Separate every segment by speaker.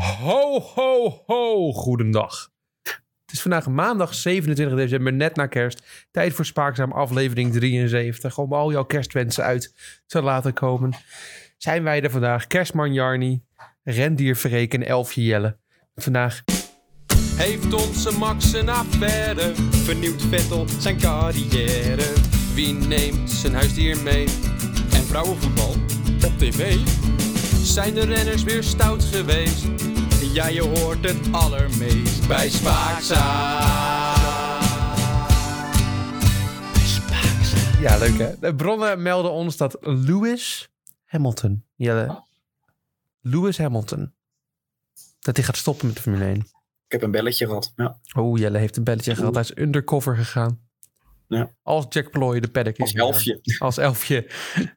Speaker 1: Ho, ho, ho, goedendag. Het is vandaag maandag 27 december, net na kerst. Tijd voor Spaakzaam aflevering 73. Om al jouw kerstwensen uit te laten komen. Zijn wij er vandaag, kerstman Jarni, rendier en Elfje Jelle. Vandaag heeft onze Max een affaire. Vernieuwt Vettel zijn carrière. Wie neemt zijn huisdier mee? En vrouwenvoetbal op tv. Zijn de renners weer stout geweest? Ja, je hoort het allermeest bij Spaakza. Ja, leuk hè. De bronnen melden ons dat Lewis Hamilton, Jelle, Lewis Hamilton, dat hij gaat stoppen met de Formule 1.
Speaker 2: Ik heb een belletje gehad. Ja.
Speaker 1: Oh, Jelle heeft een belletje gehad. Hij is undercover gegaan.
Speaker 2: Ja.
Speaker 1: Als Jack Ploy de paddock is
Speaker 2: Als elfje.
Speaker 1: gegaan. Als elfje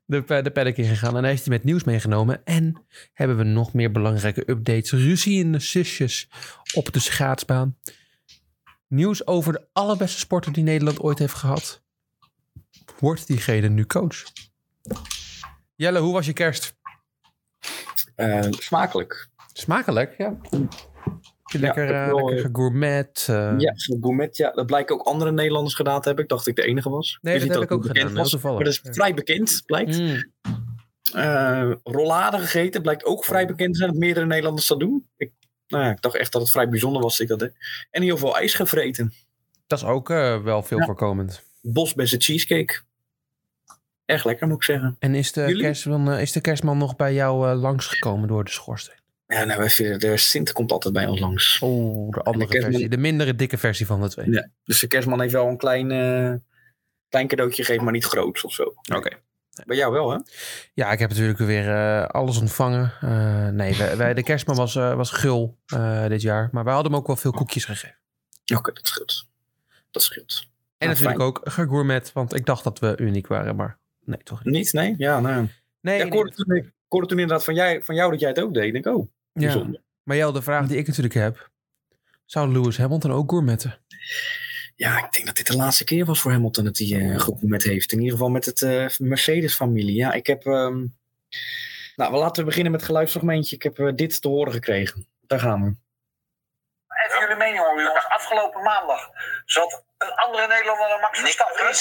Speaker 1: de, de paddock in gegaan. En hij heeft hij met nieuws meegenomen. En hebben we nog meer belangrijke updates. Ruzie in de sisjes op de schaatsbaan. Nieuws over de allerbeste sporter die Nederland ooit heeft gehad. Wordt diegene nu coach? Jelle, hoe was je kerst?
Speaker 2: Eh, smakelijk.
Speaker 1: Smakelijk, ja. Lekker,
Speaker 2: ik heb
Speaker 1: eh, lekker gegourmet? eh,
Speaker 2: Ja, gourmet. Ja, dat blijken ook andere Nederlanders gedaan te hebben. Ik dacht dat ik de enige was.
Speaker 1: Nee, dat heb ik ook gedaan,
Speaker 2: was. Maar dat is
Speaker 1: Ja.
Speaker 2: vrij bekend, blijkt.
Speaker 1: Mm.
Speaker 2: Eh, rollade gegeten, blijkt ook vrij bekend te zijn dat meerdere Nederlanders dat doen. Ik, nou ja, ik dacht echt dat het vrij bijzonder was ik dat deed. En heel veel ijs gevreten.
Speaker 1: Dat is ook eh, wel veel
Speaker 2: Ja.
Speaker 1: voorkomend.
Speaker 2: Bosbessen cheesecake. Echt lekker moet ik zeggen.
Speaker 1: En is de,
Speaker 2: Jullie?
Speaker 1: kerstman, eh, is de kerstman nog bij jou eh, langsgekomen door de schoorsteen?
Speaker 2: Ja, nou, vinden, de Sint komt altijd bij ons langs.
Speaker 1: Oh, de andere versie. De mindere dikke versie van de twee.
Speaker 2: Ja. Dus de kerstman heeft wel een klein, eh, klein cadeautje gegeven, maar niet groot of zo.
Speaker 1: Oké.
Speaker 2: Bij jou wel, hè?
Speaker 1: Ja, ik heb natuurlijk weer eh, alles ontvangen. Eh, nee, wij, wij- de kerstman was, was gul dit jaar. Maar wij hadden hem ook wel veel koekjes gegeven.
Speaker 2: Oké, dat scheelt. Dat scheelt.
Speaker 1: En
Speaker 2: Ah,
Speaker 1: natuurlijk ook gegourmet, want ik dacht dat we uniek waren. Maar nee, toch niet.
Speaker 2: Niet? Nee? Ja, nou.
Speaker 1: Nee,
Speaker 2: ja, ik, hoorde toen, ik hoorde toen inderdaad van, jij, van jou dat jij het ook deed. Ik denk, oh,
Speaker 1: ja.
Speaker 2: bijzonder.
Speaker 1: Maar Jel, de vraag die ik natuurlijk heb. Zou Lewis Hamilton ook gourmetten?
Speaker 2: Ja, ik denk dat dit de laatste keer was voor Hamilton dat hij eh gegourmet heeft. In ieder geval met het eh, Mercedes-familie. Ja, ik heb... ehm, Nou, we laten we beginnen met het geluidsfragmentje. Ik heb eh, dit te horen gekregen. Daar gaan we.
Speaker 3: Even jullie mening horen, jongens. Afgelopen maandag zat een andere Nederlander dan Max Verstappen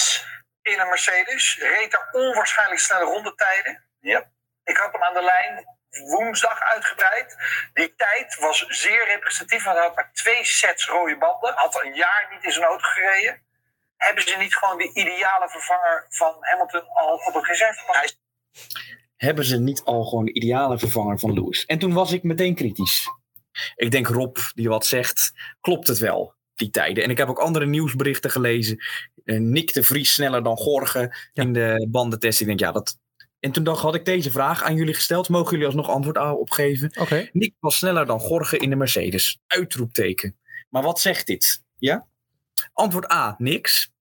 Speaker 3: in een Mercedes. Reed daar onwaarschijnlijk snelle rondetijden. Ja. Ik had hem aan de lijn woensdag uitgebreid. Die tijd was zeer representatief, want hij had maar twee sets rode banden. Had een jaar niet in zijn auto gereden. Hebben ze niet gewoon de ideale vervanger van Hamilton al op het reservepas?
Speaker 2: Hebben ze niet al gewoon de ideale vervanger van Lewis? En toen was ik meteen kritisch. Ik denk Rob, die wat zegt, klopt het wel, die tijden. En ik heb ook andere nieuwsberichten gelezen. Eh, Nick de Vries sneller dan Gorge
Speaker 1: Ja.
Speaker 2: in de bandentest. Ik denk, ja, dat... En toen dacht, had ik deze vraag aan jullie gesteld. Mogen jullie alsnog antwoord a- op geven?
Speaker 1: Oké.
Speaker 2: Nick was sneller dan Gorge in de Mercedes. Uitroepteken. Maar wat zegt dit? Ja? Antwoord A, niks.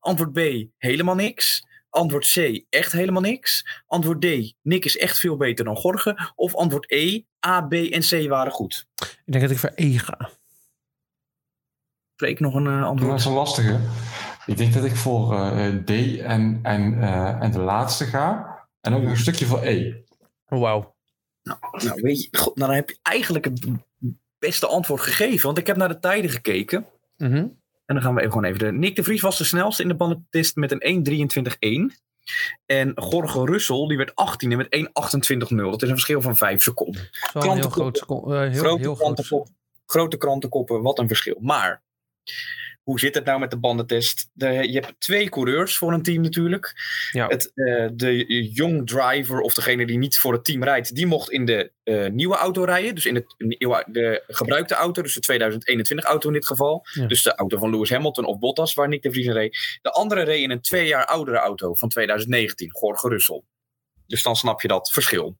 Speaker 2: Antwoord B, helemaal niks. Antwoord C, echt helemaal niks. Antwoord D, Nick is echt veel beter dan Gorge. Of antwoord E, A, B en C waren goed.
Speaker 1: Ik denk dat ik voor E ga.
Speaker 2: Spreek nog een eh,
Speaker 4: Dat
Speaker 2: antwoord.
Speaker 4: is een lastige. Ik denk dat ik voor eh, D en, en, eh, en de laatste ga. En ook nog een stukje voor E.
Speaker 1: Wauw.
Speaker 2: Nou, weet je, god, nou, dan heb je eigenlijk het beste antwoord gegeven. Want ik heb naar de tijden gekeken.
Speaker 1: Mhm.
Speaker 2: En dan gaan we even gewoon even. De, Nick de Vries was de snelste in de bandentest met een 1.23.1. En Gorge Russell die werd 18e met 1.28.0. Dat is een verschil van 5 seconden.
Speaker 1: Heel groot... eh, heel,
Speaker 2: grote,
Speaker 1: heel
Speaker 2: grote krantenkoppen, wat een verschil. Maar hoe zit het nou met de bandentest? De, je hebt twee coureurs voor een team natuurlijk.
Speaker 1: Ja.
Speaker 2: Het, eh, de young driver of degene die niet voor het team rijdt, die mocht in de eh, nieuwe auto rijden. Dus in de, nieuwe- de gebruikte auto, dus de 2021 auto in dit geval.
Speaker 1: Ja.
Speaker 2: Dus de auto van Lewis Hamilton of Bottas, waar Nick de Vries in reed. De andere reed in een twee jaar oudere auto van 2019, Jorge Russell. Dus dan snap je dat verschil.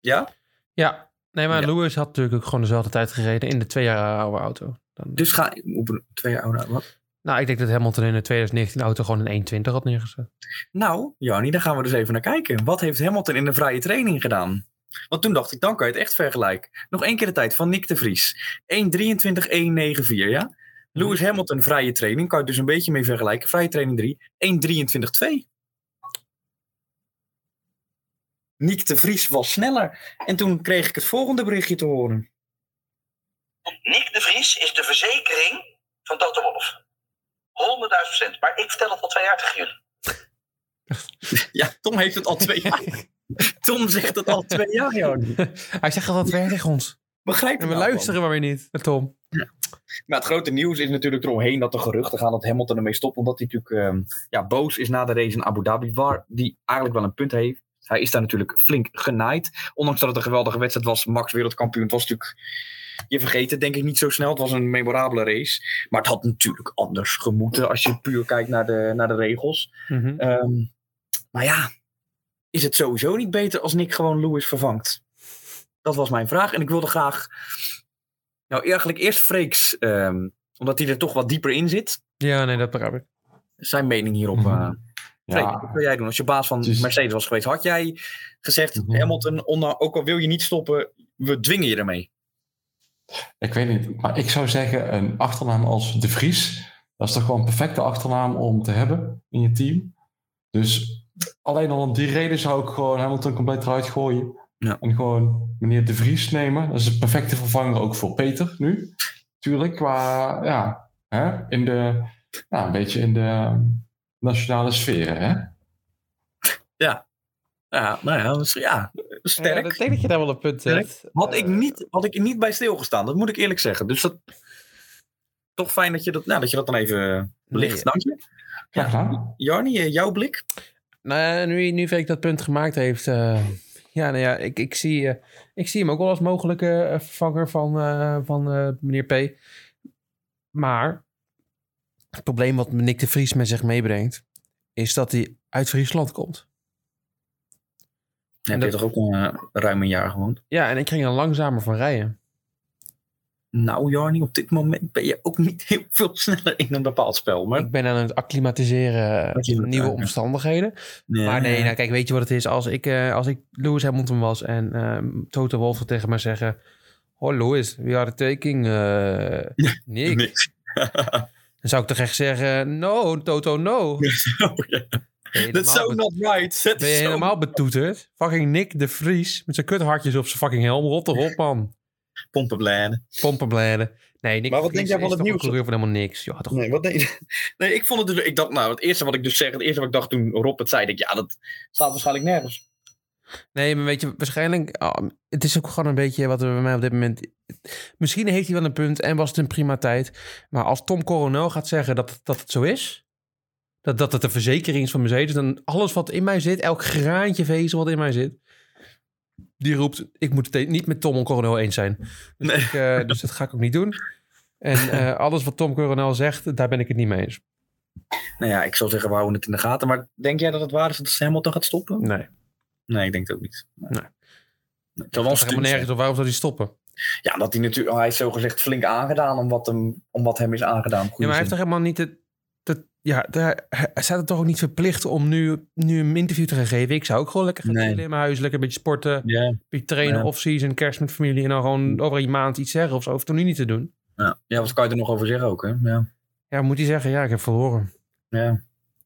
Speaker 2: Ja?
Speaker 1: Ja, nee, maar
Speaker 2: Ja.
Speaker 1: Lewis had natuurlijk ook gewoon dezelfde tijd gereden in de twee jaar oude auto. Dan,
Speaker 2: Dus ga op een twee jaar oude wat?
Speaker 1: nou, ik denk dat Hamilton in de 2019 auto gewoon een 1.20 had neergezet.
Speaker 2: Nou, Jannie, daar gaan we dus even naar kijken. Wat heeft Hamilton in de vrije training gedaan? Want toen dacht ik, dan kan je het echt vergelijken. Nog één keer de tijd van Nick de Vries. 1.23.194, ja? Lewis Hamilton, vrije training, kan je het dus een beetje mee vergelijken. Vrije training 3, 1.23.2. Nick de Vries was sneller. En toen kreeg ik het volgende berichtje te horen.
Speaker 3: Vries is de verzekering van Toto Wolff. 100.000 procent. Maar ik vertel het al twee jaar tegen jullie.
Speaker 2: Ja, Tom heeft het al twee jaar. Tom zegt het al twee jaar, Jarni.
Speaker 1: Hij zegt altijd weer tegen ons.
Speaker 2: Begrijp je
Speaker 1: En we
Speaker 2: nou,
Speaker 1: luisteren maar weer niet naar Tom.
Speaker 2: Maar het grote nieuws is natuurlijk eromheen dat de geruchten gaan dat Hamilton ermee stopt. Omdat hij natuurlijk ehm, ja, boos is na de race in Abu Dhabi. Waar die eigenlijk wel een punt heeft. Hij is daar natuurlijk flink genaaid. Ondanks dat het een geweldige wedstrijd was. Max wereldkampioen. Het was natuurlijk... Je vergeet het denk ik niet zo snel. Het was een memorabele race. Maar het had natuurlijk anders gemoeten. Als je puur kijkt naar de, naar de regels.
Speaker 1: Mhm.
Speaker 2: Ehm, maar ja, is het sowieso niet beter als Nick gewoon Lewis vervangt? Dat was mijn vraag. En ik wilde graag. Nou, eigenlijk eerst Freeks, ehm, omdat hij er toch wat dieper in zit.
Speaker 1: Ja, nee, dat begrijp ik.
Speaker 2: Zijn mening hierop. Freek,
Speaker 4: Ja,
Speaker 2: wat wil jij doen? Als je baas van Mercedes was geweest, had jij gezegd:
Speaker 4: Mhm.
Speaker 2: Hamilton, ook al wil je niet stoppen, we dwingen je ermee.
Speaker 4: Ik weet niet. Maar ik zou zeggen, een achternaam als De Vries. Dat is toch gewoon een perfecte achternaam om te hebben in je team. Dus alleen al om die reden zou ik gewoon Hamilton compleet eruit gooien.
Speaker 2: Ja.
Speaker 4: En gewoon meneer De Vries nemen. Dat is een perfecte vervanger ook voor Peter nu. Tuurlijk, qua, ja, hè, in de, ja, een beetje in de nationale sfeer, hè.
Speaker 2: Ja, nou ja, ja sterk.
Speaker 1: Ja, ik denk dat je daar wel een punt hebt.
Speaker 2: Had ik,
Speaker 1: Eh,
Speaker 2: niet, had ik er niet bij stilgestaan, dat moet ik eerlijk zeggen. Dus dat, toch fijn dat je dat, nou, dat, je dat dan even belicht.
Speaker 1: Nee.
Speaker 2: Dank je. Eh, jouw blik?
Speaker 1: Nou, ja, nu, nu Freek dat punt gemaakt heeft. eh, ja, nou ja, ik, ik, zie, eh, ik zie hem ook wel als mogelijke eh, vervanger van, eh, van eh, meneer P. Maar het probleem wat Nick de Vries met zich meebrengt, is dat hij uit Friesland komt.
Speaker 2: Heb
Speaker 1: dat-
Speaker 2: je toch ook een, eh, ruim een jaar gewoond?
Speaker 1: Ja, en ik ging er langzamer van rijden.
Speaker 2: Nou, Jarni, op dit moment ben je ook niet heel veel sneller in een bepaald spel. Maar,
Speaker 1: Ik ben aan het acclimatiseren aan
Speaker 2: doet,
Speaker 1: nieuwe omstandigheden.
Speaker 2: Ja,
Speaker 1: Maar nee, nou, kijk, weet je wat het is? Als ik, eh, als ik Lewis Hamilton was en ehm Toto Wolff tegen mij zeggen... Oh, Lewis, we are taking uh, Nick.
Speaker 2: Niks.
Speaker 1: Dan zou ik toch echt zeggen... No, Toto, no.
Speaker 2: Oh.
Speaker 1: Ben je
Speaker 2: That's so not right. That's
Speaker 1: Ben je
Speaker 2: so-
Speaker 1: helemaal betoeterd? Fucking Nick de Vries met zijn kuthartjes op zijn fucking helm. Rot erop, man.
Speaker 2: Pompenbladen.
Speaker 1: Pompenbladen. Nee, Nick
Speaker 2: Maar wat denk jij van
Speaker 1: is
Speaker 2: het nieuws?
Speaker 1: coureur van helemaal niks. Ja, toch
Speaker 2: Nee, wat je? Nee, ik vond het dus. Ik dacht, nou, het eerste wat ik dus zeg, het eerste wat ik dacht toen Rob het zei, ik, ja, dat staat waarschijnlijk nergens.
Speaker 1: Nee, maar weet je, waarschijnlijk... ah, het is ook gewoon een beetje wat er bij mij op dit moment... Misschien heeft hij wel een punt en was het een prima tijd. Maar als Tom Coronel gaat zeggen dat, dat het zo is... Dat, dat het een verzekering is van Mercedes... dan alles wat in mij zit, elk graantje vezel wat in mij zit... die roept, ik moet het niet met Tom Coronel eens zijn. Dus,
Speaker 2: Nee.
Speaker 1: ik, eh, dus dat ga ik ook niet doen. En eh, alles wat Tom Coronel zegt, daar ben ik het niet mee eens.
Speaker 2: Nou ja, ik zou zeggen, we houden het in de gaten. Maar denk jij dat het waar is dat Hamilton gaat stoppen?
Speaker 1: Nee,
Speaker 2: Nee, ik denk het ook niet.
Speaker 1: Nee.
Speaker 2: Nee, Het
Speaker 1: dat is helemaal nergens op. Waarom zou hij stoppen?
Speaker 2: Ja, dat hij natuurlijk, hij is zo gezegd flink aangedaan om wat hem, om wat hem is aangedaan.
Speaker 1: Ja, maar hij heeft toch helemaal niet het... het ja, hij staat er toch ook niet verplicht om nu, nu een interview te gaan geven. Ik zou ook gewoon lekker gaan
Speaker 2: Nee.
Speaker 1: in mijn huis. Lekker een beetje sporten,
Speaker 2: Ja,
Speaker 1: een beetje trainen,
Speaker 2: Ja.
Speaker 1: off-season, kerst met familie. En dan gewoon over een maand iets zeggen of zo. Hoeft toch nu niet te doen?
Speaker 2: ja. ja, wat kan je er nog over zeggen ook, hè? Ja.
Speaker 1: Ja, moet hij zeggen, ja, ik heb verloren.
Speaker 2: ja.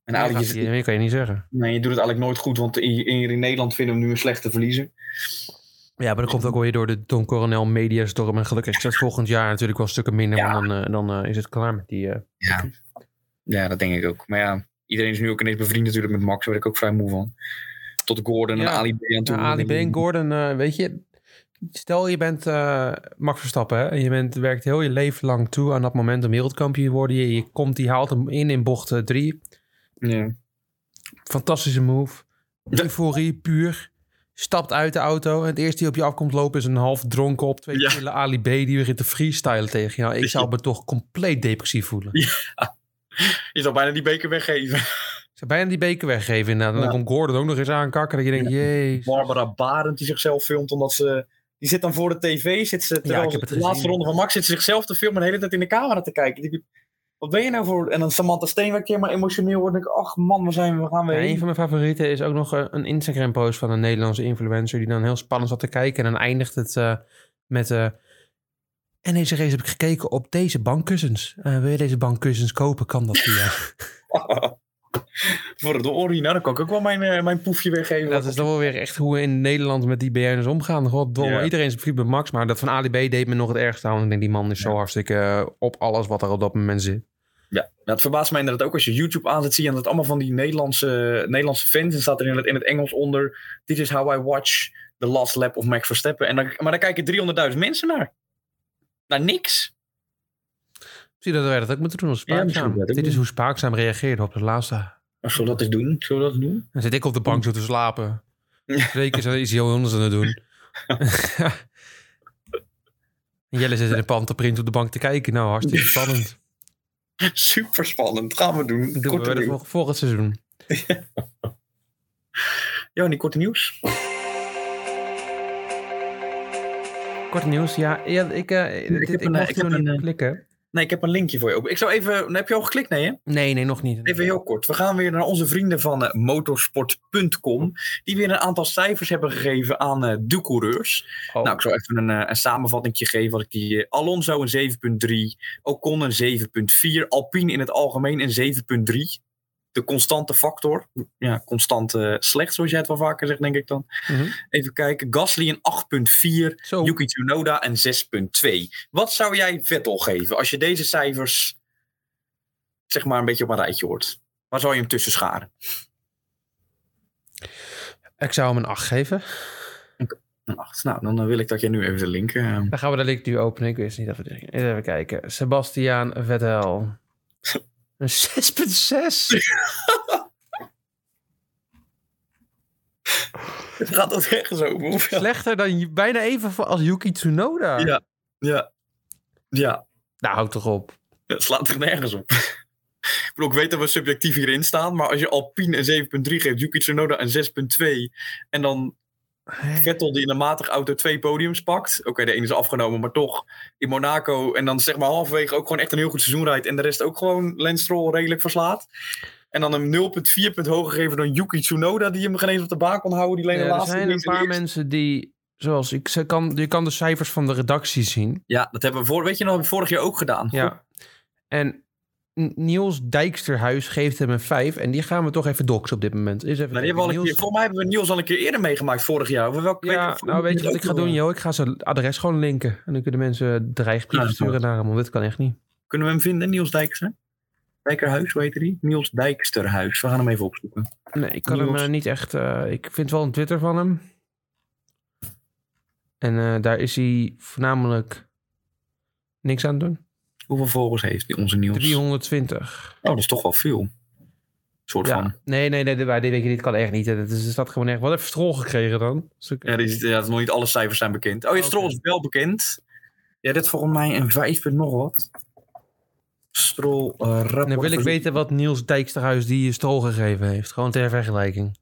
Speaker 2: En
Speaker 1: En
Speaker 2: eigenlijk,
Speaker 1: meer kan je niet zeggen.
Speaker 2: nee, je doet het eigenlijk nooit goed, want in, in, Nederland vinden we hem nu een slechte verliezer.
Speaker 1: Ja, maar dat komt ook weer door de Don Coronel Mediastorm. En gelukkig is dat volgend jaar natuurlijk wel stukken minder.
Speaker 2: Ja.
Speaker 1: Want dan, eh, dan eh, is het klaar met die... eh,
Speaker 2: Ja. ja, dat denk ik ook. Maar ja, iedereen is nu ook ineens bevriend natuurlijk met Max. Daar word ik ook vrij moe van. Tot Gordon en
Speaker 1: Ja.
Speaker 2: Ali B aan toe.
Speaker 1: Nou, Ali B en Gordon, weet je... Stel je bent Max Verstappen hè, en je bent, werkt heel je leven lang toe aan dat moment om wereldkampioen te worden. Je, je komt, die haalt hem in in bocht 3.
Speaker 2: Ja.
Speaker 1: Fantastische move.
Speaker 2: Ja.
Speaker 1: Euforie, puur. Stapt uit de auto en het eerste die op je afkomt lopen is een half dronken op twee
Speaker 2: Ja.
Speaker 1: Ali B die weer in te freestylen tegen jou. Ik zou me toch compleet depressief voelen.
Speaker 2: Je zou bijna die beker weggeven.
Speaker 1: Ik zou bijna die beker weggeven inderdaad. En dan
Speaker 2: Ja.
Speaker 1: komt Gordon ook nog eens aankakken dat je denkt, jezus.
Speaker 2: Barbara Barend die zichzelf filmt omdat ze... Die zit dan voor de tv, zit ze, terwijl
Speaker 1: ik
Speaker 2: ze
Speaker 1: heb het
Speaker 2: de laatste
Speaker 1: gezien.
Speaker 2: ronde van Max zit ze zichzelf te filmen en de hele tijd in de camera te kijken. Die- Wat ben je nou voor... En dan Samantha Steenwijk keer maar emotioneel wordt. denk ik, ach man, waar zijn we? Gaan we
Speaker 1: Ja,
Speaker 2: heen?
Speaker 1: een van mijn favorieten is ook nog eh, een Instagram-post van een Nederlandse influencer... die dan heel spannend zat te kijken. En dan eindigt het eh, met... en deze race heb ik gekeken op deze bankkussens. Eh, wil je deze bankkussens kopen? Kan dat via...
Speaker 2: Voor de Ori, nou dan kan ik ook wel mijn, mijn poefje weggeven.
Speaker 1: Dat is dan wel weer echt hoe we in Nederland met die BN'ers omgaan. Goddomme,
Speaker 2: Ja.
Speaker 1: iedereen is vriend met Max. Maar dat van Ali B deed me nog het ergste aan. Ik denk, die man is zo hartstikke op alles wat er op dat moment zit.
Speaker 2: Ja, nou, het verbaast mij inderdaad ook als je YouTube aanzet, zie je dat het allemaal van die Nederlandse, Nederlandse fans. En staat er in het, in het Engels onder, this is how I watch the last lap of Max Verstappen. En dan, maar daar kijken 300.000 mensen naar. Naar niks.
Speaker 1: Zie dat wij dat ook moeten doen als Spaakzaam? Dit is hoe Spaakzaam reageerde op de laatste.
Speaker 2: Zullen we dat eens doen? Zullen we dat doen?
Speaker 1: Dan zit ik op de bank zo te slapen. Zeker zo is hij heel anders aan het doen. En Jelle zit in de pantenprint op de bank te kijken. Nou, hartstikke spannend.
Speaker 2: Super spannend. Gaan we doen.
Speaker 1: Doen we
Speaker 2: Korte
Speaker 1: de
Speaker 2: nieuws.
Speaker 1: vol- volgend seizoen.
Speaker 2: Ja, korte nieuws.
Speaker 1: Kort nieuws. Ja, ja ik, eh, dit-
Speaker 2: heb
Speaker 1: ik,
Speaker 2: een, eh,
Speaker 1: mocht
Speaker 2: ik
Speaker 1: hier
Speaker 2: Nee, ik heb een linkje voor je open. Ik zou even... Heb je al geklikt? Nee, hè?
Speaker 1: Nee, nee, nog niet.
Speaker 2: Even heel kort. We gaan weer naar onze vrienden van eh, motorsport.com. Die weer een aantal cijfers hebben gegeven aan eh, de coureurs.
Speaker 1: Oh.
Speaker 2: Nou, ik zal even een, eh, een samenvatting geven. Wat ik die, Alonso een 7.3. Ocon een 7.4. Alpine in het algemeen een 7.3. De constante factor. Ja, constant slecht, zoals jij het wel vaker zegt, denk ik dan.
Speaker 1: Mhm.
Speaker 2: Even kijken. Gasly een 8.4.
Speaker 1: Zo.
Speaker 2: Yuki Tsunoda een 6.2. Wat zou jij Vettel geven als je deze cijfers zeg maar een beetje op een rijtje hoort? Waar zou je hem tussen scharen?
Speaker 1: Ik zou hem een 8 geven.
Speaker 2: Een 8. Nou, dan eh, wil ik dat jij nu even de link... eh,
Speaker 1: Dan gaan we de link nu openen. Ik wist niet dat we. Even kijken. Sebastian Vettel. Een 6,6.
Speaker 2: Het gaat dat ergens over. Hoeveel?
Speaker 1: Slechter dan bijna even als Yuki Tsunoda.
Speaker 2: Ja. Ja. Ja.
Speaker 1: Nou, houd toch op.
Speaker 2: Het slaat er nergens op. ik bedoel, ik weet dat we subjectief hierin staan, maar als je Alpine een 7.3 geeft, Yuki Tsunoda een 6.2 en dan Vettel die in een matig auto twee podiums pakt. Oké, de ene is afgenomen, maar toch in Monaco. En dan zeg maar halverwege ook gewoon echt een heel goed seizoen rijdt. En de rest ook gewoon Lance Stroll redelijk verslaat. En dan een 0,4 punt hoger geven dan Yuki Tsunoda, die hem geen eens op de baan kon houden. Die alleen de
Speaker 1: Ja, er
Speaker 2: laatste
Speaker 1: zijn een paar mensen die, zoals ik, ze kan, je kan de cijfers van de redactie zien.
Speaker 2: Ja, dat hebben we voor, weet je nog, vorig jaar ook gedaan.
Speaker 1: Ja. En Niels Dijksterhuis geeft hem een 5. En die gaan we toch even doxen op dit moment. Is even
Speaker 2: Nou, die hebben
Speaker 1: Niels-
Speaker 2: volgens mij hebben we Niels al een keer eerder meegemaakt vorig jaar. Over welke
Speaker 1: Ja,
Speaker 2: week-
Speaker 1: nou weet je wat ik ga doen, joh? Ik ga zijn adres gewoon linken. En dan kunnen mensen dreigbrieven
Speaker 2: Ja,
Speaker 1: sturen naar hem, want dit kan echt niet.
Speaker 2: Kunnen we hem vinden, Niels Dijkster? Dijkerhuis, hoe heet hij? Niels Dijksterhuis. We gaan hem even opzoeken.
Speaker 1: Nee, ik kan hem eh, niet echt... eh, ik vind wel een Twitter van hem. En eh, daar is hij voornamelijk niks aan het doen.
Speaker 2: Hoeveel volgers heeft die onze Niels?
Speaker 1: 320.
Speaker 2: Oh, dat is toch wel veel. soort
Speaker 1: Ja,
Speaker 2: van.
Speaker 1: nee, nee, nee, dit, je, dit kan echt niet. Het is, er staat gewoon echt... Wat heeft Strol gekregen dan? Ik-
Speaker 2: Ja, is- ja, nog niet alle cijfers zijn bekend. Oh, je
Speaker 1: Oké.
Speaker 2: Stroll is wel bekend. Ja, dit is volgens mij een 5 punt nog wat. Stroll uh,
Speaker 1: En
Speaker 2: rapport.
Speaker 1: dan wil ik weten wat Niels Dijksterhuis die Strol gegeven heeft. Gewoon ter vergelijking.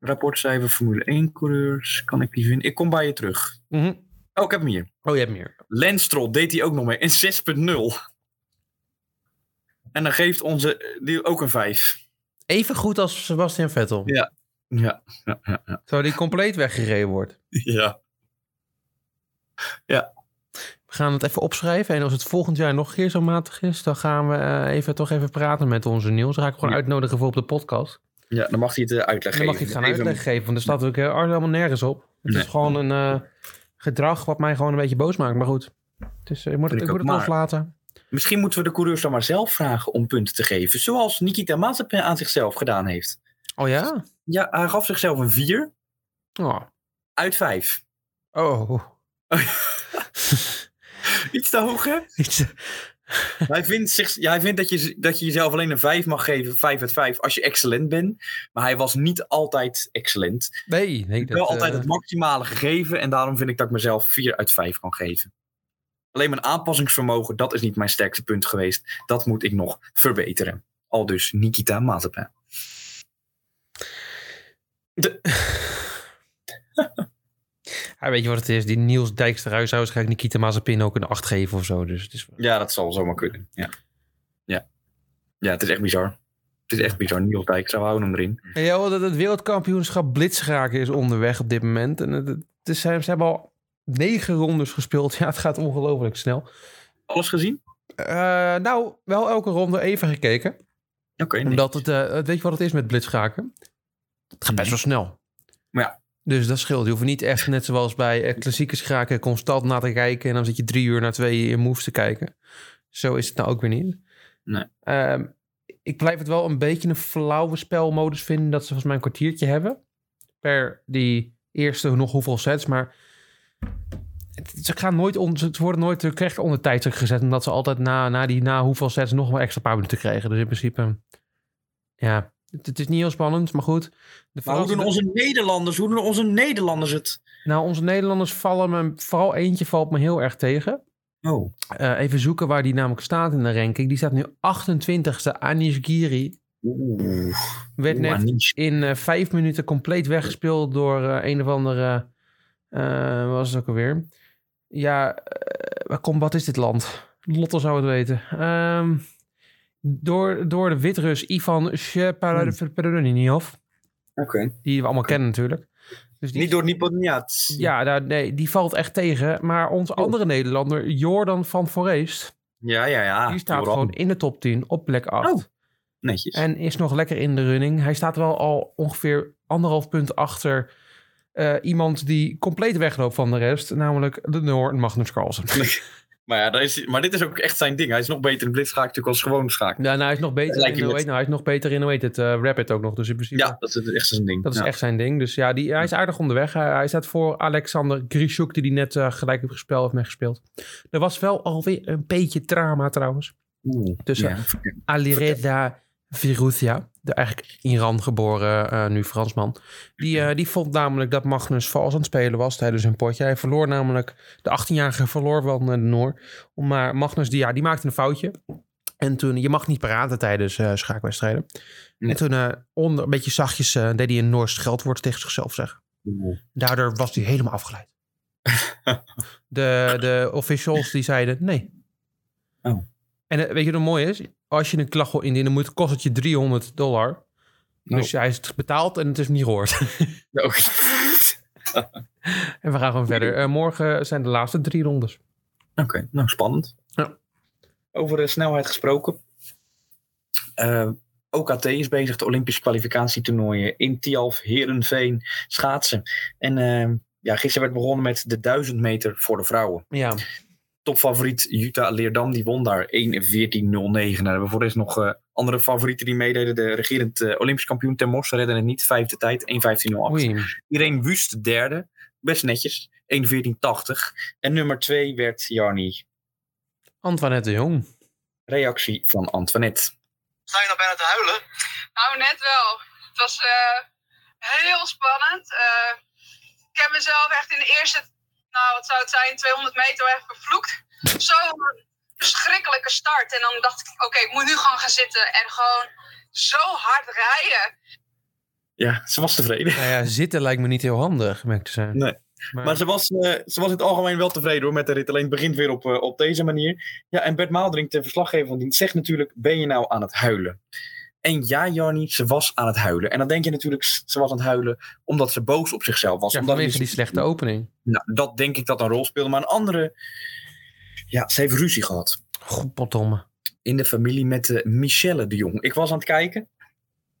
Speaker 2: Rapportcijfer Formule 1 coureurs. Kan ik die vinden? Ik kom bij je terug.
Speaker 1: Mhm.
Speaker 2: Oh, ik heb hem hier.
Speaker 1: Oh, je hebt meer.
Speaker 2: Lance Stroll deed hij ook nog mee. Een 6.0. En dan geeft onze die ook een 5.
Speaker 1: Even goed als Sebastian Vettel.
Speaker 2: Ja. Ja, ja, ja, ja.
Speaker 1: Zo die compleet weggereden wordt.
Speaker 2: ja.
Speaker 1: We gaan het even opschrijven. En als het volgend jaar nog een keer zo matig is, dan gaan we eh, even, toch even praten met onze Niels. Dan ga ik gewoon
Speaker 2: Ja.
Speaker 1: uitnodigen voor op de podcast.
Speaker 2: Ja, dan mag hij het eh, uitleg
Speaker 1: En dan mag ik het gaan
Speaker 2: Even-
Speaker 1: uitleg geven, want er staat ook eh, helemaal nergens op. Het
Speaker 2: Nee.
Speaker 1: is gewoon een eh, gedrag wat mij gewoon een beetje boos maakt. Maar goed, is, eh, ik moet het, ik moet het loslaten.
Speaker 2: Misschien moeten we de coureurs dan maar zelf vragen om punten te geven. Zoals Nikita Mazepin aan zichzelf gedaan heeft.
Speaker 1: Oh ja?
Speaker 2: Ja, hij gaf zichzelf een 4
Speaker 1: Oh.
Speaker 2: uit 5.
Speaker 1: Oh.
Speaker 2: Iets te hoog, hè?
Speaker 1: Iets-
Speaker 2: hij vindt, zich, ja, hij vindt dat, je, dat je jezelf alleen een 5 mag geven, 5 uit 5, als je excellent bent. Maar hij was niet altijd excellent.
Speaker 1: Nee, nee. Dat,
Speaker 2: Wel altijd
Speaker 1: eh,
Speaker 2: het maximale gegeven. En daarom vind ik dat ik mezelf 4 uit 5 kan geven. Alleen mijn aanpassingsvermogen, dat is niet mijn sterkste punt geweest. Dat moet ik nog verbeteren. Al dus Nikita Mazepin. De,
Speaker 1: Ja, weet je wat het is? Die Niels Dijksterhuis zou waarschijnlijk Nikita Mazepin ook een 8 geven of zo. Dus het is...
Speaker 2: ja, dat zal zomaar kunnen. Ja. Ja. ja, het is echt bizar. Het is echt bizar. Niels Dijk zou houden hem erin.
Speaker 1: Ja, dat het wereldkampioenschap blitzraken is onderweg op dit moment. En het, het is, ze hebben al negen rondes gespeeld. Ja, het gaat ongelooflijk snel.
Speaker 2: Alles gezien?
Speaker 1: Eh, nou, wel elke ronde even gekeken.
Speaker 2: Oké, nee.
Speaker 1: Omdat het, eh, weet je wat het is met blitzschaken? Het gaat best wel snel.
Speaker 2: Ja.
Speaker 1: Dus dat scheelt. Je hoeft niet echt, net zoals bij eh, klassieke schaken, constant naar te kijken. En dan zit je drie uur naar twee moves te kijken. Zo is het nou ook weer niet.
Speaker 2: Nee.
Speaker 1: Ehm, ik blijf het wel een beetje een flauwe spelmodus vinden. Dat ze volgens mij een kwartiertje hebben. Per die eerste nog hoeveel sets. Maar het, ze gaan nooit on, ze worden nooit terecht onder tijdsdruk gezet. Omdat ze altijd na, na die na hoeveel sets nog wel extra paar minuten krijgen. Dus in principe, ja, het, het is niet heel spannend. Maar goed. De
Speaker 2: Maar hoe doen onze Nederlanders, hoe doen onze Nederlanders het?
Speaker 1: Nou, onze Nederlanders vallen me, vooral eentje valt me heel erg tegen.
Speaker 2: Oh,
Speaker 1: Eh, even zoeken waar die namelijk staat in de ranking. Die staat nu 28ste. Anish Giri.
Speaker 2: oeh.
Speaker 1: Werd net in eh, vijf minuten compleet weggespeeld door eh, een of andere... wat was het ook alweer? Ja, kom, wat is dit land? Lotte zou het weten. Ehm, door, door de Wit-Rus Ivan Sheparodinov.
Speaker 2: Oké.
Speaker 1: Die we allemaal kennen natuurlijk. Dus die,
Speaker 2: Niet door Niponiat.
Speaker 1: Ja, nou, nee, die valt echt tegen. Maar onze
Speaker 2: Oh.
Speaker 1: andere Nederlander, Jordan van Foreest...
Speaker 2: Ja, ja, ja.
Speaker 1: die staat gewoon in de top 10 op plek 8.
Speaker 2: Oh. Netjes.
Speaker 1: En is nog lekker in de running. Hij staat wel al ongeveer anderhalf punt achter eh, iemand die compleet wegloopt van de rest. Namelijk de Noor Magnus Carlsen.
Speaker 2: Maar, ja, dat is, maar dit is ook echt zijn ding. Hij is nog beter in blitzschaak natuurlijk als gewoon schaak.
Speaker 1: ja, nou, hij is nog beter
Speaker 2: Lijkt
Speaker 1: in,
Speaker 2: met-
Speaker 1: heet, nou, hij is nog beter in heet het, eh, Rapid ook nog. Dus in principe,
Speaker 2: Ja, dat is echt zijn ding.
Speaker 1: dat is echt zijn ding. Dus ja, die, hij is aardig onderweg. Hij, hij staat voor Alexander Grishuk, die die net eh, gelijk heeft gespeeld, heeft meegespeeld. Er was wel alweer een beetje drama trouwens.
Speaker 2: Oeh,
Speaker 1: Tussen
Speaker 2: ja.
Speaker 1: Alireza Virutia, de eigenlijk Iran geboren, eh, nu Fransman. Die, eh, die vond namelijk dat Magnus vals aan het spelen was tijdens hun potje. Hij verloor namelijk, de 18-jarige verloor wel naar de Noor. Maar Magnus, die, ja, die maakte een foutje. En toen, je mag niet paraten tijdens eh, schaakwedstrijden.
Speaker 2: Nee.
Speaker 1: En toen onder, een beetje zachtjes deed hij een Noors scheldwoord tegen zichzelf zeggen. Daardoor was hij helemaal afgeleid. de, de officials die zeiden nee.
Speaker 2: Oh.
Speaker 1: En weet je wat mooi is? Als je een klacht wil indienen moet, kost het je 300 dollar. Dus hij is het betaald en het is niet gehoord.
Speaker 2: Oké.
Speaker 1: en we gaan gewoon verder. Eh, morgen zijn de laatste drie rondes.
Speaker 2: Oké, nou spannend.
Speaker 1: Ja.
Speaker 2: Over de snelheid gesproken. Eh, OKT is bezig, de Olympische kwalificatietoernooien in Tialf, Herenveen, schaatsen. En eh, ja, gisteren werd begonnen met de 1000 meter voor de vrouwen.
Speaker 1: Ja,
Speaker 2: Topfavoriet Jutta Leerdam, die won daar 1.14.09. Nou, we hebben voor rest nog eh, andere favorieten die meededen. De regerend eh, Olympisch kampioen Ten Mos redden het niet. Vijfde tijd, 1.15.08.
Speaker 1: oei.
Speaker 2: Irene Wust derde. Best netjes. 1.14.80. En nummer twee werd Jarni.
Speaker 1: Antoinette de Jong.
Speaker 2: Reactie van Antoinette.
Speaker 3: Sta je nou bijna te huilen?
Speaker 5: Nou, net wel. Het was eh, heel spannend. Eh, ik heb mezelf echt in de eerste, nou wat zou het zijn, 200 meter echt vervloekt. Zo'n verschrikkelijke start. En dan dacht ik, oké, ik moet nu gewoon gaan zitten en gewoon zo hard rijden.
Speaker 2: Ja, ze was tevreden.
Speaker 1: Nou ja, zitten lijkt me niet heel handig, merk te zijn.
Speaker 2: Nee. Maar ze was, eh, ze was in het algemeen wel tevreden hoor met de rit. Alleen het begint weer op, eh, op deze manier. Ja, en Bert Maaldrink, de verslaggever van dienst, zegt natuurlijk: Ben je nou aan het huilen? En ja, Jarni, ze was aan het huilen. En dan denk je natuurlijk, ze was aan het huilen omdat ze boos op zichzelf was.
Speaker 1: ja,
Speaker 2: omdat
Speaker 1: vanwege die slechte opening.
Speaker 2: Nou, dat denk ik dat een rol speelde. Maar een andere, ja, ze heeft ruzie gehad.
Speaker 1: Goed, potdomme.
Speaker 2: In de familie met de Michelle de Jong. Ik was aan het kijken.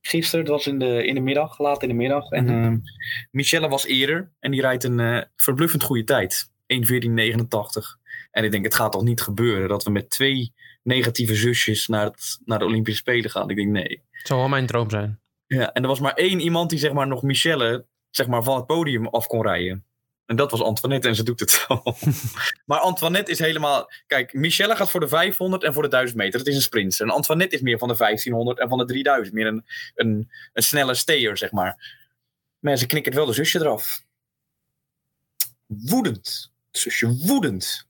Speaker 2: Gisteren, dat was in de, in de middag, laat in de middag. En
Speaker 1: Mhm.
Speaker 2: eh, Michelle was eerder. En die rijdt een eh, verbluffend goede tijd. 1.14.89. En ik denk, het gaat toch niet gebeuren dat we met twee negatieve zusjes naar, het, naar de Olympische Spelen gaan. Ik denk, nee.
Speaker 1: Het zou wel mijn droom zijn.
Speaker 2: Ja, en er was maar één iemand die zeg maar nog Michelle zeg maar, van het podium af kon rijden. En dat was Antoinette en ze doet het wel. maar Antoinette is helemaal... Kijk, Michelle gaat voor de 500 en voor de 1000 meter. Dat is een sprint. En Antoinette is meer van de 1500 en van de 3000. Meer een, een, een snelle steer, zeg maar. Maar ze knikkert wel de zusje eraf. Woedend. Het zusje woedend.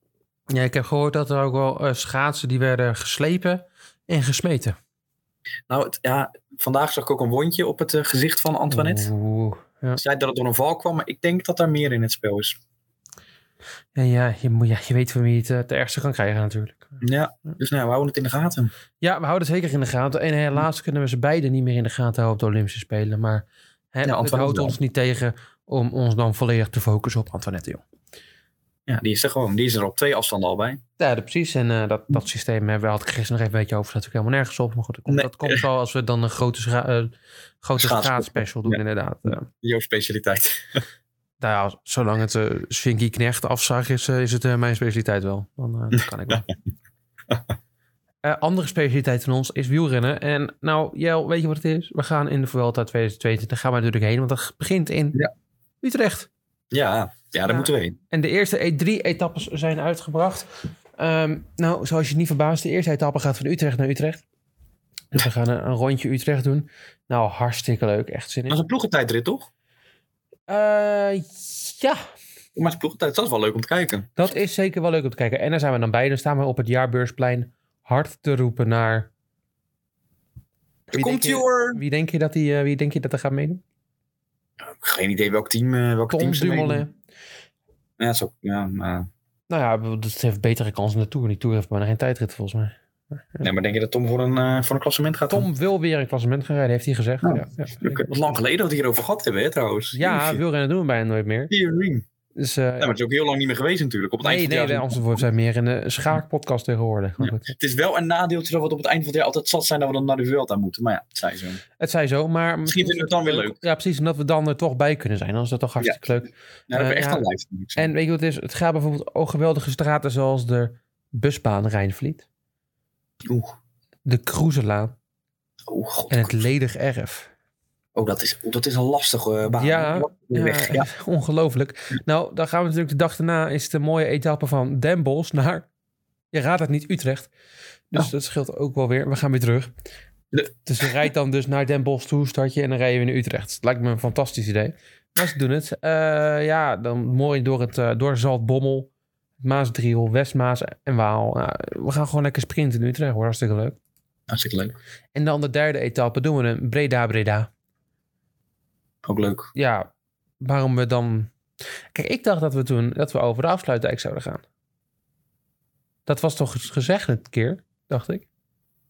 Speaker 1: Ja, ik heb gehoord dat er ook wel eh, schaatsen die werden geslepen en gesmeten.
Speaker 2: Nou, het, ja, vandaag zag ik ook een wondje op het eh, gezicht van Antoinette.
Speaker 1: Oeh, ja.
Speaker 2: Ze zei dat het door een val kwam, maar ik denk dat daar meer in het spel is.
Speaker 1: Ja, ja, je, moet, ja, je weet van wie het eh, het ergste kan krijgen natuurlijk.
Speaker 2: Ja, dus nou, we houden het in de gaten.
Speaker 1: Ja, we houden het zeker in de gaten. En helaas kunnen we ze beide niet meer in de gaten houden op de Olympische Spelen. Maar hè, het
Speaker 2: Antoinette
Speaker 1: houdt ons niet tegen om ons dan volledig te focussen op Antoinette Jong.
Speaker 2: Ja, die is er gewoon. Die is er op twee afstanden al bij.
Speaker 1: Ja, precies. En eh, dat, dat systeem hebben we had ik gisteren nog even een beetje over. Dat natuurlijk helemaal nergens op. Maar goed, dat komt,
Speaker 2: Nee.
Speaker 1: dat komt wel als we dan een grote, eh, grote schaatsspecial doen,
Speaker 2: Ja.
Speaker 1: inderdaad. Eh,
Speaker 2: Jouw specialiteit.
Speaker 1: nou ja, zolang het Svinky Knecht afzag is, is het mijn specialiteit wel. Dan dat kan ik wel. Andere specialiteit van ons is wielrennen. En nou, Jel, weet je wat het is? We gaan in de Vuelta 2022, gaan we natuurlijk heen. Want dat begint in
Speaker 2: Ja.
Speaker 1: Utrecht.
Speaker 2: Ja, ja daar
Speaker 1: Ja.
Speaker 2: moeten we heen.
Speaker 1: En de eerste e- drie etappes zijn uitgebracht. Ehm, nou, zoals je niet verbaast, de eerste etappe gaat van Utrecht naar Utrecht. Dus we gaan een, een rondje Utrecht doen. Nou, hartstikke leuk. Echt zin
Speaker 2: Dat is
Speaker 1: in.
Speaker 2: een ploegentijdrit, toch?
Speaker 1: Eh, ja,
Speaker 2: Maar het is ploegentijd, dat is wel leuk om te kijken.
Speaker 1: dat is zeker wel leuk om te kijken. En daar zijn we dan bij. Dan staan we op het jaarbeursplein hard te roepen naar... Wie
Speaker 2: komt
Speaker 1: denk je-. Wie denk je dat, die, eh, wie denk je dat er gaat meedoen?
Speaker 2: Geen idee welk team, eh welke
Speaker 1: Tom
Speaker 2: teams. Ja, zo, ja, maar...
Speaker 1: Nou ja, dat heeft betere kans in de Tour. Die Tour heeft bijna geen tijdrit volgens mij.
Speaker 2: Nee, maar denk je dat Tom voor een, eh, voor een klassement gaat? dan?
Speaker 1: Tom wil weer een klassement gaan rijden, heeft hij gezegd.
Speaker 2: Oh,
Speaker 1: ja, ja.
Speaker 2: Wat lang geleden dat we het hierover gehad hebben, hè, trouwens.
Speaker 1: ja,
Speaker 2: Jeetje.
Speaker 1: wielrennen doen we bijna nooit meer.
Speaker 2: Hearing.
Speaker 1: Dus, eh,
Speaker 2: Ja, maar het is ook heel lang niet meer geweest natuurlijk. Op het
Speaker 1: nee,
Speaker 2: eind van
Speaker 1: nee,
Speaker 2: het
Speaker 1: onze zijn meer in de schaakpodcast tegenwoordig.
Speaker 2: Het is wel een nadeeltje dat we op het eind van het jaar altijd zat zijn dat we dan naar de Vuelta moeten. Maar ja, het zei zo.
Speaker 1: Het zij zo, maar...
Speaker 2: Misschien vinden we het dan weer leuk.
Speaker 1: Ja, precies. Omdat we dan er toch bij kunnen zijn. Dan is dat toch hartstikke leuk.
Speaker 2: Nou, dat hebben we
Speaker 1: Eh,
Speaker 2: echt
Speaker 1: ja.
Speaker 2: een live.
Speaker 1: En weet je wat het is? Het gaat bijvoorbeeld over geweldige straten zoals de busbaan Rijnvliet.
Speaker 2: Oeh.
Speaker 1: De Cruiselaan
Speaker 2: Oh, god.
Speaker 1: en het Ledig Erf.
Speaker 2: Oh, dat is, dat is een lastige eh, baan.
Speaker 1: Ja,
Speaker 2: weg. ja.
Speaker 1: ongelooflijk. Nou, dan gaan we natuurlijk de dag daarna is de mooie etappe van Den Bosch naar, je raadt het niet, Utrecht. Dus
Speaker 2: Oh.
Speaker 1: dat scheelt ook wel weer. We gaan weer terug.
Speaker 2: De-
Speaker 1: Dus je rijdt dan dus naar Den Bosch toe, start je en dan rij je weer naar Utrecht. Het lijkt me een fantastisch idee. Maar ze doen het. Eh, ja, dan mooi door het uh, door Zaltbommel, Maasdriel, Westmaas en Waal. Nou, we gaan gewoon lekker sprinten in Utrecht, hoor. Hartstikke leuk.
Speaker 2: Hartstikke leuk.
Speaker 1: En dan de derde etappe doen we een Breda-Breda.
Speaker 2: Ook leuk.
Speaker 1: ja, waarom we dan. Kijk, ik dacht dat we toen dat we over de afsluitdijk zouden gaan. Dat was toch gezegd een keer, dacht ik.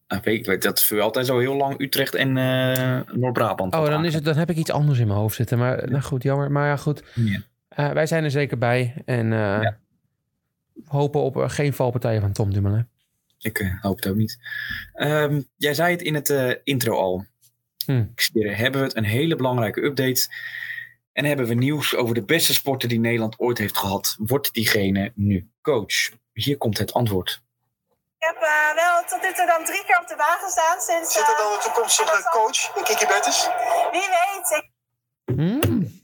Speaker 2: Nou, Ik weet, dat is voor altijd zo heel lang Utrecht en eh Noord-Brabant.
Speaker 1: Oh, dan, is het, dan heb ik iets anders in mijn hoofd zitten. Maar nou goed, jammer. Maar ja, goed.
Speaker 2: Ja.
Speaker 1: Eh, wij zijn er zeker bij. En eh,
Speaker 2: Ja.
Speaker 1: hopen op geen valpartijen van Tom Dumoulin.
Speaker 2: Ik hoop het ook niet. Ehm, jij zei het in het intro al.
Speaker 1: Hm.
Speaker 2: Zweer, hebben we het een hele belangrijke update. En hebben we nieuws over de beste sporter die Nederland ooit heeft gehad. Wordt diegene nu coach? Hier komt het antwoord.
Speaker 6: Ik heb eh, wel tot nu toe dan drie keer op de baan gestaan sinds...
Speaker 3: Zit er
Speaker 6: eh,
Speaker 3: dan een toekomstige coach in Kiki Bertens?
Speaker 6: Wie weet. Ik
Speaker 1: Hmm.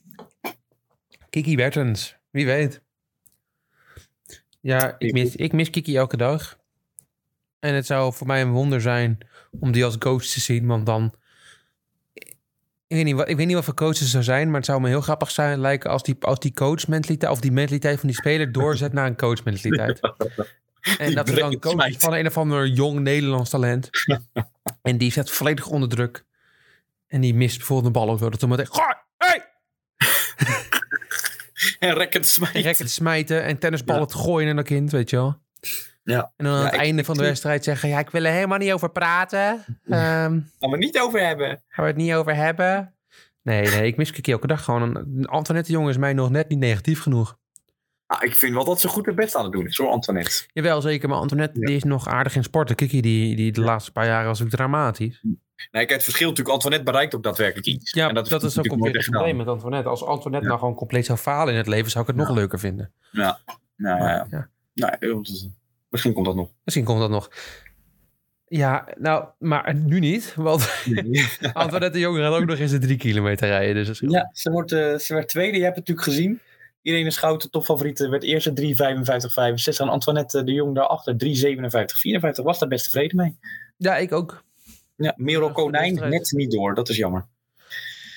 Speaker 1: Kiki Bertens, wie weet. Ja, ik mis, ik mis Kiki elke dag. En het zou voor mij een wonder zijn om die als coach te zien. Want dan... Ik weet, niet wat, ik weet niet wat voor coach ze zou zijn, maar het zou me heel grappig zijn lijken als die, als die coachmentaliteit of die mentaliteit van die speler doorzet naar een coachmentaliteit. En dat ze dan coach
Speaker 2: smijt.
Speaker 1: van een of ander jong Nederlands talent. en die zet volledig onder druk. En die mist bijvoorbeeld een bal ook wel. Dat dan meteen... Gooi! Hey!
Speaker 2: En rekken smijt.
Speaker 1: Rekken te smijten en tennisballen
Speaker 2: Ja.
Speaker 1: te gooien in dat kind, weet je wel.
Speaker 2: Ja.
Speaker 1: En dan aan
Speaker 2: Ja,
Speaker 1: het
Speaker 2: ik-
Speaker 1: einde
Speaker 2: ik
Speaker 1: van de wedstrijd zeggen... Ja, ik wil er helemaal niet over praten. Ehm gaan
Speaker 2: Gaan we het niet over hebben.
Speaker 1: we het niet over hebben? Nee, nee, ik mis Kiki elke dag gewoon. Een- Antoinette de Jong is mij nog net niet negatief genoeg.
Speaker 2: Ah, ik vind wel dat ze goed het best aan het doen is, hoor, Antoinette.
Speaker 1: Jawel, zeker. Maar Antoinette
Speaker 2: Ja.
Speaker 1: die is nog aardig in sporten. Kiki, die, die de laatste paar jaren was ook dramatisch.
Speaker 2: Nee, kijk, het verschil natuurlijk, Antoinette bereikt ook daadwerkelijk iets.
Speaker 1: Ja,
Speaker 2: En
Speaker 1: dat, is ook
Speaker 2: nooit
Speaker 1: het probleem met Antoinette. Als Antoinette
Speaker 2: Ja.
Speaker 1: nou gewoon compleet zou falen in het leven... zou ik het nog leuker vinden.
Speaker 2: Nou, ja, ja.
Speaker 1: Ja.
Speaker 2: Nou, dat is- misschien komt dat nog.
Speaker 1: Misschien komt dat nog. Ja, nou, maar nu niet. Want Antoinette de Jong gaat ook nog eens de drie kilometer rijden. Dus.
Speaker 2: Ja, ze, wordt, eh, ze werd tweede. Je hebt het natuurlijk gezien. Irene Schouten, topfavoriete, werd eerste 3,55, 65. En Antoinette de Jong daarachter 3,57, 54. Was daar best tevreden mee.
Speaker 1: ja, ik ook.
Speaker 2: Ja, Merel
Speaker 1: Goede
Speaker 2: Konijn net niet door. Dat is jammer.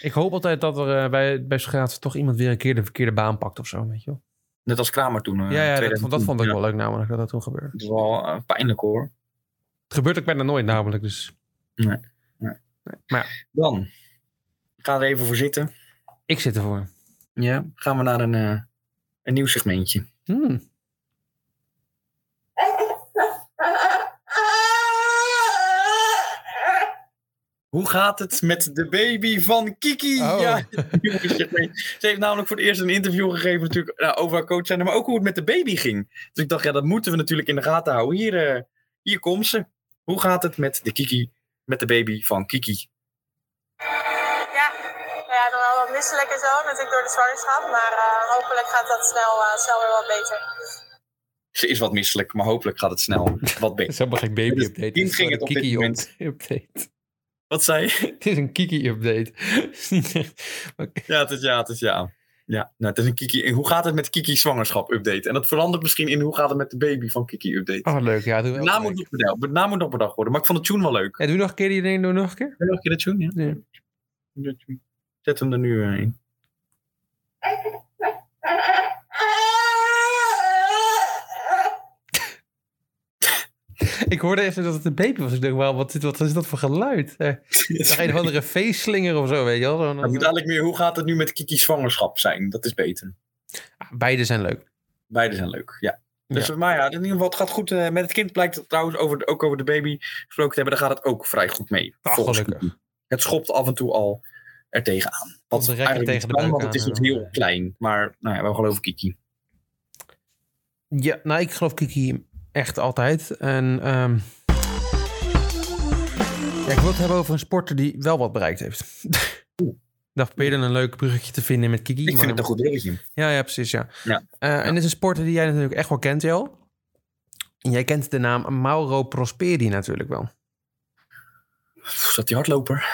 Speaker 1: Ik hoop altijd dat er eh, bij, bij schaatsen toch iemand weer een keer de verkeerde baan pakt of zo, weet je wel.
Speaker 2: Net als Kramer toen. eh,
Speaker 1: ja, ja dat, vond- dat
Speaker 2: 2010.
Speaker 1: vond ik
Speaker 2: Ja,
Speaker 1: wel leuk namelijk, dat dat toen gebeurde.
Speaker 2: Dat is wel eh, pijnlijk hoor.
Speaker 1: Het gebeurt ook bijna nooit namelijk, dus...
Speaker 2: Nee, nee.
Speaker 1: Maar
Speaker 2: Dan, ik ga er even voor zitten.
Speaker 1: ik zit ervoor.
Speaker 2: Ja, gaan we naar een, eh, een nieuw segmentje.
Speaker 1: Hmm.
Speaker 2: Hoe gaat het met de baby van Kiki?
Speaker 1: Oh.
Speaker 2: Ja, ze heeft namelijk voor het eerst een interview gegeven natuurlijk, nou, over haar coach zijn, maar ook hoe het met de baby ging. Dus ik dacht, ja, dat moeten we natuurlijk in de gaten houden. Hier, eh, hier komt ze. Hoe gaat het met de Kiki, met de baby van Kiki?
Speaker 6: Ja, ja dan wel wat misselijk en zo, natuurlijk door de zwangerschap. Maar eh, hopelijk gaat dat snel, eh, snel weer wat beter.
Speaker 2: Ze is wat misselijk, maar hopelijk gaat het snel wat beter.
Speaker 1: is helemaal geen baby-update. Is
Speaker 2: ging het op
Speaker 1: een
Speaker 2: dit moment.
Speaker 1: Kiki-update.
Speaker 2: Wat zei je?
Speaker 1: Het is een Kiki-update. Het
Speaker 2: Ja, het is ja, het is ja. Ja, nou, het is een Kiki. En hoe gaat het met Kiki zwangerschap update? En dat verandert misschien in hoe gaat het met de baby van Kiki update.
Speaker 1: Oh, leuk. Ja, elke
Speaker 2: naam moet nog bedacht, moet nog bedacht worden, maar ik vond de tune wel leuk.
Speaker 1: Ja, doe nog een keer die ding, doe nog een keer.
Speaker 2: Nog een keer de tune? Ja.
Speaker 1: Ja.
Speaker 2: Zet hem er nu eh, in.
Speaker 1: Ik hoorde even dat het een baby was. Ik dacht, wel, wat, wat is dat voor geluid? Eh, Nog een of andere feestslinger of zo, weet je wel.
Speaker 2: Het moet eigenlijk meer hoe gaat het nu met Kiki zwangerschap zijn? Dat is beter.
Speaker 1: Ah, Beide zijn leuk.
Speaker 2: Beide zijn leuk, ja. Dus,
Speaker 1: Ja.
Speaker 2: Maar ja, in ieder geval, het gaat goed. eh, met het kind blijkt het trouwens over, de- ook over de baby gesproken te hebben. Daar gaat het ook vrij goed mee.
Speaker 1: Ach,
Speaker 2: volgens
Speaker 1: gelukkig.
Speaker 2: Het schopt af en toe al er tegenaan. Wat eigenlijk
Speaker 1: tegen de
Speaker 2: kan,
Speaker 1: buik
Speaker 2: want het is nog
Speaker 1: en
Speaker 2: heel
Speaker 1: dan-
Speaker 2: klein. Maar nou ja, we geloven Kiki.
Speaker 1: Ja, nou, ik geloof Kiki echt altijd. En ehm, ja, ik wil het hebben over een sporter die wel wat bereikt heeft. Ik dacht, dan een leuk bruggetje te vinden met Kiki.
Speaker 2: Ik
Speaker 1: maar-
Speaker 2: vind het een goed bruggetje.
Speaker 1: Ja, ja, precies, ja.
Speaker 2: Ja.
Speaker 1: Eh, En dit is een sporter die jij natuurlijk echt wel kent, Jo. En jij kent de naam Mauro Prosperi natuurlijk wel.
Speaker 2: Pff, Zat die hardloper?